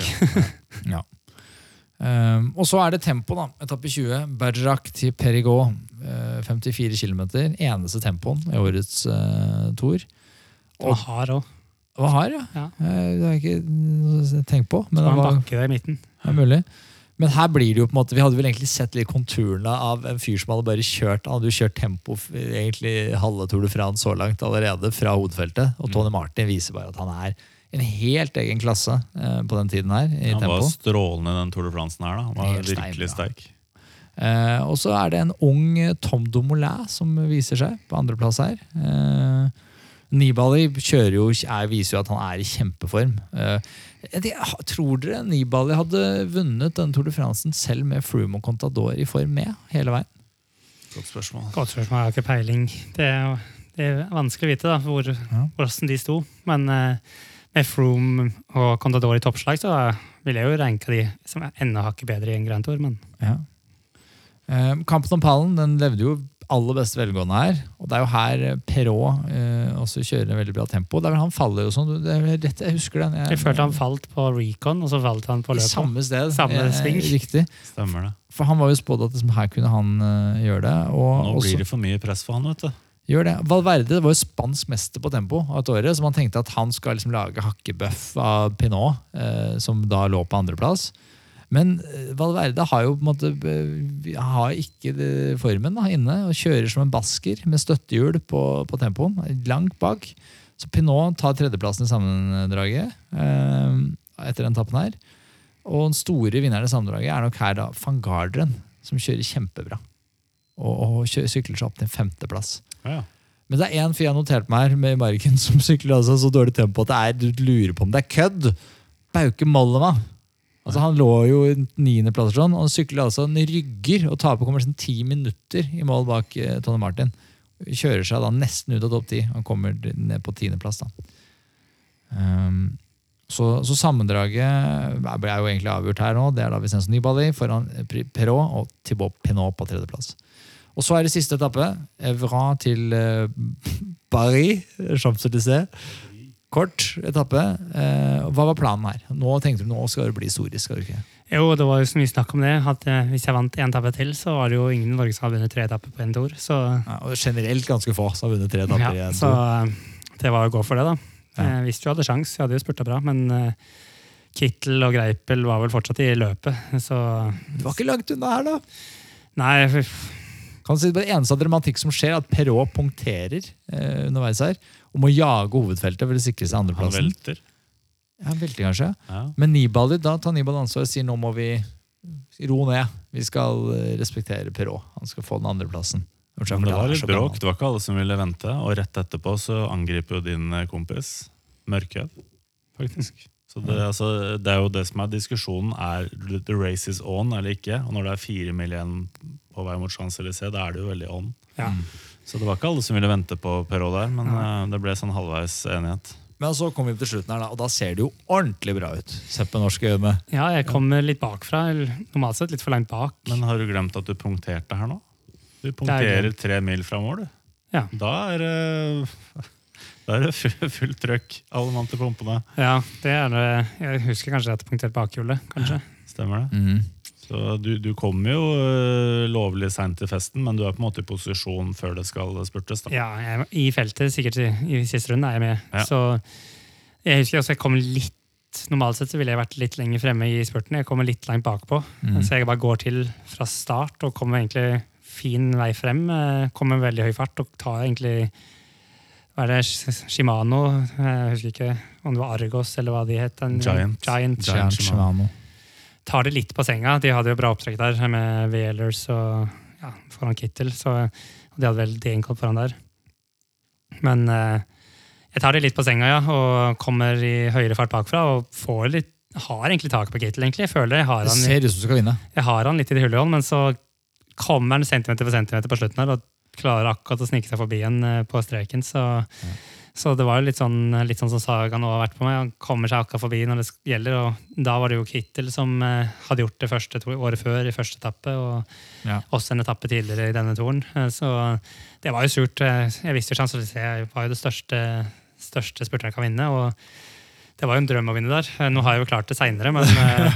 Speaker 1: Ja. Um, og så er det tempo, da. Etappe 20. Bergerac til Perigord. Uh, 54 km. Eneste tempoen i årets uh, tour.
Speaker 4: Og hard òg.
Speaker 1: Hva har jeg?
Speaker 4: Ja.
Speaker 1: Eh, Det har jeg ikke tenkt på. Men det var,
Speaker 4: bakke der i midten.
Speaker 1: det er mulig. Men her blir det jo på en måte, vi hadde vel egentlig sett litt konturene av en fyr som hadde bare kjørt han hadde jo kjørt tempo egentlig halve Tour de France så langt allerede fra hovedfeltet. Og Tony Martin viser bare at han er en helt egen klasse eh, på den tiden her. i
Speaker 3: Han var strålende den Tour de France her. da. Han var
Speaker 1: Helt stein,
Speaker 3: virkelig
Speaker 1: ja.
Speaker 3: sterk.
Speaker 1: Eh, og så er det en ung Tom Dumoulin som viser seg på andreplass her. Eh, Nibali kjører jo, er, viser jo at han er i kjempeform. Eh, tror dere Nibali hadde vunnet den Tour de France selv med Froome og Contador i form med hele veien?
Speaker 3: Godt spørsmål.
Speaker 4: Godt spørsmål, jeg har ikke peiling. Det er, det er vanskelig å vite da, hvor, hvordan de sto. Men eh, Froome og Contador i toppslag, så ville jeg jo ranka de som er enda hakket bedre i en Grand Tour. Men
Speaker 1: Ja. Eh, kampen om pallen den levde jo aller beste velgående her. Og det er jo her eh, Perrault eh, også kjører en veldig bra tempo. Det er vel Han faller jo sånn. Det er rett, jeg husker den.
Speaker 4: jeg følte han falt på recon, og så falt han på
Speaker 1: I
Speaker 4: løpet.
Speaker 1: samme sted.
Speaker 4: Samme
Speaker 1: Eh. Riktig.
Speaker 3: Stemmer det.
Speaker 1: For han var jo spådd at liksom, her kunne han uh, gjøre det. Og
Speaker 3: Nå
Speaker 1: også,
Speaker 3: blir det for mye press for han, vet du.
Speaker 1: Gjør det. Valverde var jo spansk mester på tempo av et året, så man tenkte at han skal liksom lage hakkebøff av Pinot, eh, som da lå på andreplass. Men eh, Valverde har jo på en måte eh, har ikke formen da, inne og kjører som en basker med støttehjul på, på tempoen, langt bak. Så Pinot tar tredjeplassen i sammendraget eh, etter den tappen her. Og den store vinneren i sammendraget er nok her da van Garderen, som kjører kjempebra. Og, og kjører, sykler seg opp til femteplass. Men det er én fyr jeg har notert meg her med i margen som sykler altså så dårlig tempo at det er, du lurer på om det er kødd. Bauke Mollema. Altså Han lå jo i niendeplass sånn, og han sykler altså en rygger og taper kommer sånn ti minutter i mål bak eh, Tony Martin. Kjører seg da nesten ut av topp ti. Han kommer ned på tiendeplass. Um, så, så sammendraget er jo egentlig avgjort her nå. Det er da Vicenzo Nibali foran Perrault og Thibaut Pinot på tredjeplass. Og så er det siste etappe. Evra til eh, Paris. Champs-Élysées. Kort etappe. Eh, hva var planen her? Nå tenkte du nå skal det bli historisk. skal du ikke?
Speaker 4: Jo, det var jo så mye snakk om det. At eh, hvis jeg vant én etappe til, så var det jo ingen i Norge som hadde vunnet tre etapper på en tour. Så,
Speaker 1: Ja, og generelt ganske få som har vunnet tre etapper. i
Speaker 4: ja,
Speaker 1: en
Speaker 4: så
Speaker 1: tour.
Speaker 4: eh, det var å gå for det, da.
Speaker 1: Ja.
Speaker 4: Eh, hvis du hadde sjans, jeg hadde jo spurta bra, men eh, Kittel og Greipel var vel fortsatt i løpet. Så
Speaker 1: Du var ikke langt unna her, da.
Speaker 4: nei,
Speaker 1: Kan si Det eneste av dramatikk som skjer, er at Perrault punkterer eh, underveis her og må jage hovedfeltet for å sikre seg andreplassen.
Speaker 3: Han velter.
Speaker 1: Ja, velter, kanskje.
Speaker 3: Ja.
Speaker 1: Men Nibali, da tar Nibali ansvar og sier nå må vi ro ned. Vi skal eh, respektere Perrault. Han skal få den andreplassen.
Speaker 3: Men det var litt bråk. Det var ikke alle som ville vente. Og rett etterpå så angriper jo din eh, kompis Mørkøv, faktisk. Så det, altså, det er jo det som er diskusjonen. Er the race is on eller ikke? Og når det er fire mil igjen på vei mot Champs-Élysées, da er det jo veldig on.
Speaker 4: ja.
Speaker 3: Så det var ikke alle som ville vente på Perrault der, men uh, det ble sånn halvveis enighet.
Speaker 1: Men så kommer vi til slutten her, da, og da ser det jo ordentlig bra ut. Sett med norske øyne.
Speaker 4: Ja, jeg kommer litt bakfra. eller Normalt sett litt for langt bak.
Speaker 3: Men har du glemt at du punkterte her nå? Du
Speaker 4: er
Speaker 3: punkterer tre mil fra mål, du.
Speaker 4: Ja.
Speaker 3: Da er det da er det fu- fullt trøkk. Alle mann til pumpene.
Speaker 4: Ja, det er det. Jeg husker kanskje at jeg punkterte bakhjulet. kanskje.
Speaker 3: Stemmer det? Så du, du kommer jo øh, lovlig seint til festen, men du er på en måte i posisjon før det skal spurtes. da.
Speaker 4: Ja, jeg, I feltet, sikkert i, i siste runde, er jeg med.
Speaker 3: Ja.
Speaker 4: Så jeg husker også jeg kom litt Normalt sett så ville jeg vært litt lenger fremme i spurten. Jeg kommer litt langt bakpå.
Speaker 1: Mm.
Speaker 4: Så jeg bare går til fra start og kommer egentlig fin vei frem. eh, Kommer med veldig høy fart og tar egentlig hva er det, Shimano? Jeg husker ikke om det var Argos eller hva de het. Giant.
Speaker 3: Giant.
Speaker 4: Giant.
Speaker 3: Giant.
Speaker 1: Giant Shimano.
Speaker 4: Tar det litt på senga. De hadde jo bra opptrekk der med Whalers og ja, foran Kittel. Så, de hadde vel Degenkolb foran der. Men eh, jeg tar det litt på senga, ja, og kommer i høyere fart bakfra. Og får litt, har egentlig taket på Kittel, egentlig. Jeg føler jeg har
Speaker 1: Det
Speaker 4: han,
Speaker 1: ser ut som du skal vinne.
Speaker 4: jeg har han litt i det hullet, men så kommer han centimeter for centimeter på slutten her, og klarer akkurat å snike seg forbi en eh, på streken. Så, så det var jo litt sånn, litt sånn som Saga nå har vært på meg. Han kommer seg akkurat forbi når det gjelder, og da var det jo Kittel som eh, hadde gjort det første året før i første etappe, og
Speaker 1: Ja.
Speaker 4: også en etappe tidligere i denne toren. Eh, Så det var jo surt. Eh, Jeg visste jo Champs-Élysées var jo det største, største spurteren kan vinne, og det var jo en drøm å vinne der. Nå har jeg jo klart det seinere, men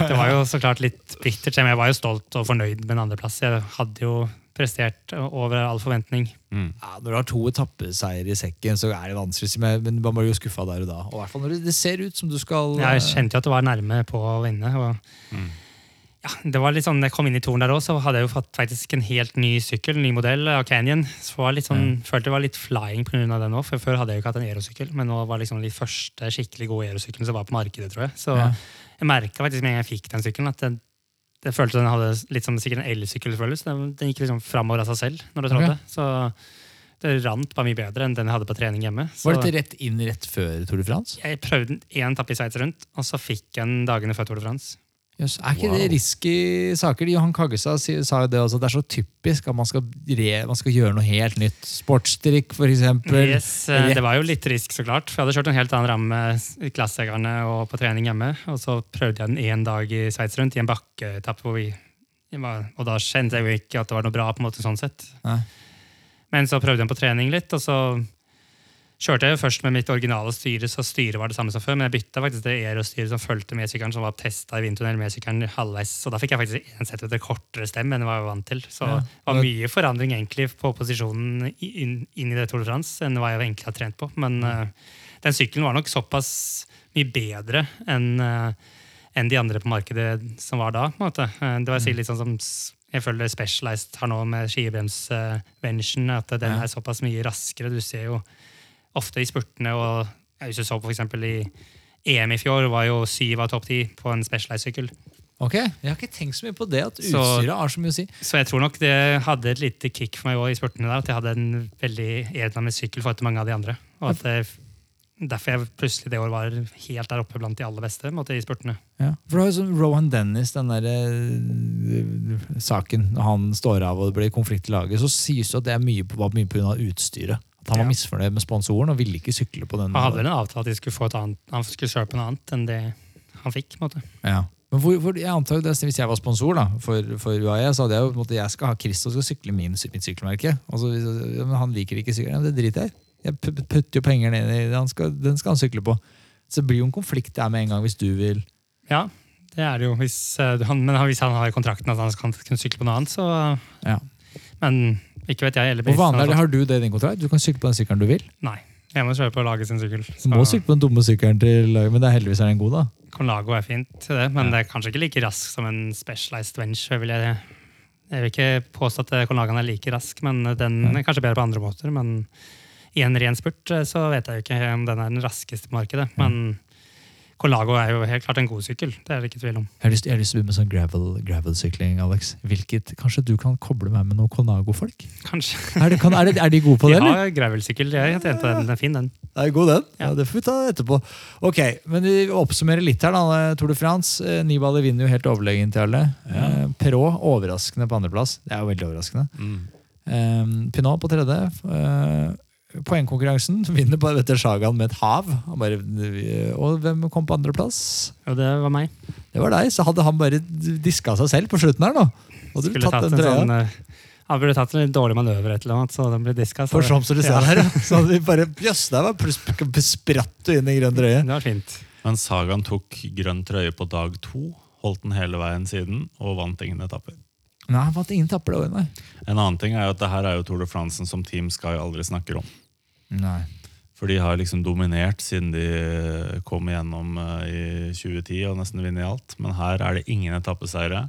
Speaker 4: det var jo så klart litt bittert. Jeg var jo stolt og fornøyd med en andreplass. Jeg hadde jo prestert over all forventning.
Speaker 3: Mm.
Speaker 1: Ja, når du har to etappeseier i sekken, så er det vanskelig. å si, Men man blir jo skuffa der og da. Og i hvert fall når det, det ser ut som du skal
Speaker 4: Jeg
Speaker 1: eh,
Speaker 4: kjente jo at det var nærme på å vinne. og
Speaker 3: Mm.
Speaker 4: ja, det var litt sånn, jeg kom inn i toren der også, så hadde jeg jo fått faktisk en helt ny sykkel, ny modell av Canyon. Så var litt sånn, følte det var litt flying pga. den òg. Før hadde jeg jo ikke hatt en aerosykkel, men nå var det liksom de første skikkelig gode aerosyklene som var på markedet, tror jeg. Så
Speaker 1: Ja.
Speaker 4: jeg merka faktisk med en gang jeg fikk den sykkelen, at den, føltes som den hadde litt som sikkert en elsykkelfølelse. Den, den gikk liksom framover av seg selv når du trådte. Så det rant bare mye bedre enn den jeg hadde på trening hjemme. Så
Speaker 1: Var dette rett inn rett før Tour de France?
Speaker 4: jeg prøvde én etappe i Sveits rundt, og så fikk jeg den dagene før Tour de France.
Speaker 1: Jøss, er ikke
Speaker 3: Wow.
Speaker 1: det risky saker? Johan Kaggestad sa jo det også, det er så typisk at man skal, re, man skal gjøre noe helt nytt. Sportsdrikk, eksempel.
Speaker 4: Yes, eh, det var jo litt risk, så klart. For jeg hadde kjørt en helt annen ramme i klasseegerne og på trening hjemme. Og så prøvde jeg den én dag i Sveits rundt, i en bakkeetappe. hvor vi Og da kjente jeg jo ikke at det var noe bra, på en måte sånn sett.
Speaker 1: Nei.
Speaker 4: Men så prøvde jeg den på trening litt, og så kjørte jeg først med mitt originale styre, så styret var det samme som før. Men jeg bytta faktisk det Ero-styret som fulgte med sykkelen, som var testa i vindtunnel med sykkelen halvveis. Så da fikk jeg faktisk en centimeter kortere stemme enn jeg var vant til. Så
Speaker 1: Ja.
Speaker 4: det var mye forandring egentlig på posisjonen inn, inn i det Tour de France enn hva jeg egentlig har trent på. Men uh, den sykkelen var nok såpass mye bedre enn uh, enn de andre på markedet som var da. på en måte. Eh, Det var sikkert litt sånn som jeg føler Specialized har nå med skibremsvention, at den er såpass mye raskere. Du ser jo ofte i spurtene, og hvis du så på for eksempel i EM i fjor, var jo syv av topp ti på en Specialized-sykkel.
Speaker 1: Ok, Jeg har ikke tenkt så mye på det, at utstyret har så mye å si.
Speaker 4: Så jeg tror nok det hadde et lite kick for meg også i spurtene der, at jeg hadde en veldig aerodynamisk sykkel for mange av de andre. Og at det, derfor jeg plutselig det året var helt der oppe blant de aller beste måtte, i spurtene.
Speaker 1: Ja. For det har jo sånn Rohan Dennis, den der eh, saken, når han står av og det blir konflikt i laget, så sies det at det er mye, på- var mye pga. utstyret. At han var misfornøyd med sponsoren og ville ikke sykle på den.
Speaker 4: Han hadde vel en avtale at de skulle få et annet, han skulle kjøre på noe annet enn det han fikk. på en måte.
Speaker 1: Ja. Men hvor, hvor, jeg antar jo det, Hvis jeg var sponsor da, for, for UAE, så hadde jeg jo på en måte, jeg skal ha Christo skal sykle min, mitt sykkelmerke. Altså, men han liker ikke sykkel. Ja, det driter jeg. Jeg putter jo penger ned i det. Skal, den skal han sykle på. Så det blir jo en konflikt der med en gang hvis du vil
Speaker 4: Ja, det er det jo. Hvis, uh, han, men hvis han har i kontrakten at han skal kunne sykle på noe annet, så
Speaker 1: Ja.
Speaker 4: Men ikke vet jeg. Eller
Speaker 1: Hvor vanlig er det? Har du det i din kontrakt? Du kan sykle på den sykkelen du vil.
Speaker 4: Nei. Jeg må kjøre på laget sin sykkel.
Speaker 1: Du må sykle på den dumme sykkelen til laget, men det er heldigvis er den god, da.
Speaker 4: Conlago er fint til det, men
Speaker 1: Ja.
Speaker 4: det er kanskje ikke like rask som en Specialized Venture. Vil jeg, jeg vil ikke påstå at Conlagoen er like rask, men den er kanskje bedre på andre måter. Men i en ren spurt eh, så vet jeg jo ikke om den er den raskeste på markedet. Men Colago er jo helt klart en god sykkel. Det er det ikke tvil om.
Speaker 1: Jeg har lyst, jeg har lyst til å begynne med sånn gravel, gravel-sykling, Alex. Hvilket, kanskje du kan koble meg med noen Colago-folk?
Speaker 4: Kanskje.
Speaker 1: Er, det- kan- er, det- er de gode på
Speaker 4: De
Speaker 1: det, eller?
Speaker 4: har gravelsykkel. Jeg har trent på den. Den er fin, den.
Speaker 1: Det Er god den? Ja.
Speaker 4: Ja.
Speaker 1: Det får vi ta etterpå. Ok, men Vi oppsummerer litt her. da, Tour de France. Eh, Nibali vinner jo helt overlegent til alle.
Speaker 3: Ja.
Speaker 1: Eh, Perrault overraskende på andreplass. Det er jo veldig overraskende.
Speaker 3: Mm.
Speaker 1: Eh, Pinot på tredje. Eh, poengkonkurransen. Vinner bare dette Sagaen med et hav. Han bare, og hvem kom på andreplass?
Speaker 4: Ja, det var meg.
Speaker 1: Det var deg. Så hadde han bare diska seg selv på slutten her nå. Og du
Speaker 4: Skulle tatt
Speaker 1: tatt
Speaker 4: en sånn eh, Han burde tatt en litt dårlig manøver, et eller annet, så den ble diska. så
Speaker 1: For som du ser
Speaker 4: Ja,
Speaker 1: her, så hadde vi bare Jøss, der var pr- spratt inn i grønn drøye.
Speaker 4: Det var fint.
Speaker 3: Men Sagaen tok grønn trøye på dag to, holdt den hele veien siden og vant ingen etapper.
Speaker 1: Nei, han vant ingen etapper. det året, nei.
Speaker 3: En annen ting er jo at det her er jo Tour de France som Team Sky aldri snakker om.
Speaker 1: Nei.
Speaker 3: For de har liksom dominert siden de kom igjennom eh, i 2010 og nesten vunnet alt. Men her er det ingen etappeseiere.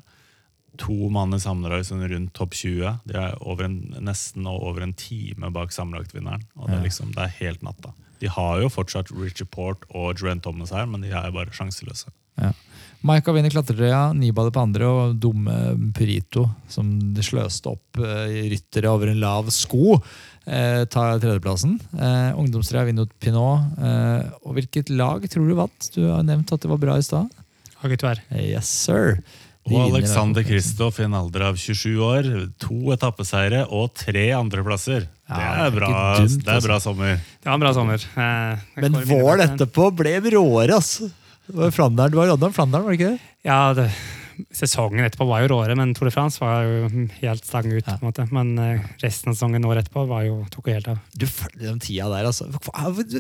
Speaker 3: To mann i sammendrag som er rundt topp 20. De er over en, nesten over en time bak sammenlagtvinneren. Og det er liksom, det er helt natta. De har jo fortsatt Richard Port og Joanne Thomas her, men de er bare sjanseløse.
Speaker 1: Maika vinner klatretrøya, Nibale på andre og dumme Purito, som sløste opp eh, ryttere over en lav sko, eh, tar tredjeplassen. Eh, Ungdomstrøya vinner mot Pinot. Eh, og hvilket lag tror du vant? Du har nevnt at det var bra i stad. Eh, Yes, sir. De
Speaker 3: Og Alexander. Kristoff i en alder av 27 år. To etappeseiere og tre andreplasser.
Speaker 1: Ja,
Speaker 3: Det er bra,
Speaker 1: dumt,
Speaker 3: det er bra
Speaker 1: altså.
Speaker 3: sommer.
Speaker 4: Det var en bra sommer. Eh,
Speaker 1: Men våren etterpå ble råere, altså. Det var Flandern, det var Flandern, var det ikke det?
Speaker 4: Ja, det, Sesongen etterpå var jo råere, men Tour de France var jo helt stang ut.
Speaker 1: Ja.
Speaker 4: på en måte. Men eh, resten av sesongen året etterpå var jo, tok jo helt av.
Speaker 1: Du følger den tida der, altså.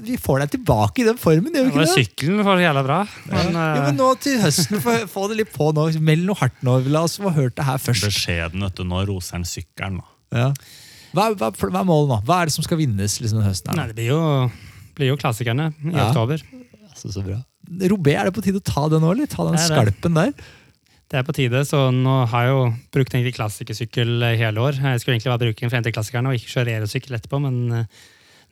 Speaker 1: Vi får deg tilbake i den formen, gjør vi
Speaker 4: Det
Speaker 1: det?
Speaker 4: Sykkelen var jævla bra, men,
Speaker 1: Jo,
Speaker 4: eh,
Speaker 1: men nå til høsten, få, få det litt på nå. Meld noe hardt nå. La oss få hørt det her først.
Speaker 3: Beskjeden, vet du. Nå roser han sykkelen. da.
Speaker 1: Ja. Hva, hva, hva er målet nå? Hva er det som skal vinnes liksom, den høsten?
Speaker 4: nei, det blir jo, blir jo klassikerne i
Speaker 1: Ja.
Speaker 4: oktober.
Speaker 1: Altså, så bra. Robé, er det på tide å ta det nå, eller? Ta den
Speaker 4: Det det.
Speaker 1: skalpen der?
Speaker 4: Det er på tide, så nå har jeg jo brukt egentlig klassikersykkel hele år. Jeg skulle egentlig bare bruke den frem til klassikerne og ikke kjøre aerosykkel etterpå, men eh,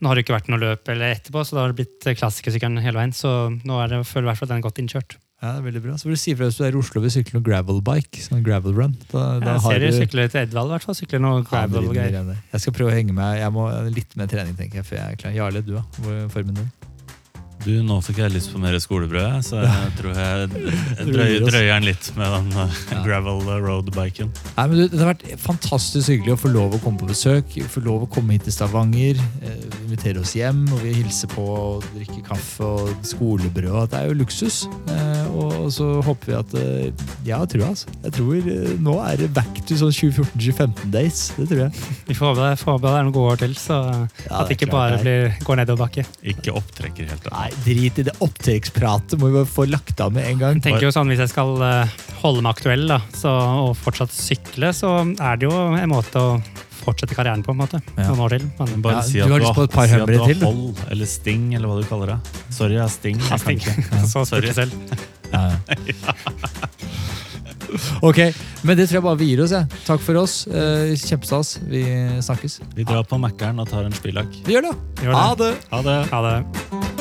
Speaker 4: nå har det ikke vært noe løp eller etterpå, så da har det blitt eh, klassikersykkelen hele veien. Så nå er det, føler jeg hvert fall at den er godt innkjørt.
Speaker 1: Ja, det er veldig bra. Så vil du si fra hvis du er i Oslo vil sykle noe gravelbike. Sånn gravel run. Da, da
Speaker 4: Jeg ser
Speaker 1: du
Speaker 4: sykler til Edvald, i hvert fall. Sykler noe
Speaker 1: Ja,
Speaker 4: gravel og greier.
Speaker 1: Jeg skal prøve å henge med. Jeg må litt mer trening, tenker jeg, før jeg er klar. Jarle, du da? Hvor er formen din?
Speaker 3: Du, Nå fikk jeg lyst på mer skolebrød, så jeg tror jeg drøyer, drøyer den litt med den
Speaker 1: Ja.
Speaker 3: gravel road-biken.
Speaker 1: Nei, men du, Det har vært fantastisk hyggelig å få lov å komme på besøk. Få lov å komme hit til Stavanger. Eh, invitere oss hjem, og vi hilser på og drikke kaffe og skolebrød. Det er jo luksus. Eh, og så håper vi at Ja, Jeg tror altså. Jeg tror eh, Nå er det back to sånn 2014-2015 days. Det tror jeg.
Speaker 4: Vi får håpe det, får håpe det er noen gode år til, så
Speaker 1: Ja,
Speaker 4: at
Speaker 1: det
Speaker 4: ikke
Speaker 1: klart
Speaker 4: bare blir, går nedoverbakke.
Speaker 3: Ikke opptrekker helt. Da.
Speaker 1: Nei, drit i det opptrekkspratet. Må vi bare få lagt av med en gang.
Speaker 4: Jeg tenker jo sånn, Hvis jeg skal eh, holde meg aktuell da, så, og fortsatt sykle, så er det jo en måte å fortsette karrieren på. en måte,
Speaker 1: Ja.
Speaker 4: noen år til.
Speaker 3: Men Bare
Speaker 1: Ja,
Speaker 3: si
Speaker 1: du har
Speaker 3: du
Speaker 1: lyst på et par
Speaker 3: si at
Speaker 1: hundre
Speaker 3: du har
Speaker 1: til,
Speaker 3: hold, eller sting, eller hva du kaller det. Sorry, jeg er sting. Jeg
Speaker 4: sting.
Speaker 3: ikke.
Speaker 4: så
Speaker 3: sorry.
Speaker 4: spurte selv.
Speaker 1: Ja, ja. Ok, men det tror jeg bare vi gir oss. Jeg. Takk for oss. Eh, Kjempestas. Vi snakkes.
Speaker 3: Vi drar på Mækkern og tar en spillak.
Speaker 1: Vi gjør det.
Speaker 4: Gjør det.
Speaker 1: Ha det.
Speaker 3: Ha det!
Speaker 4: Ha det.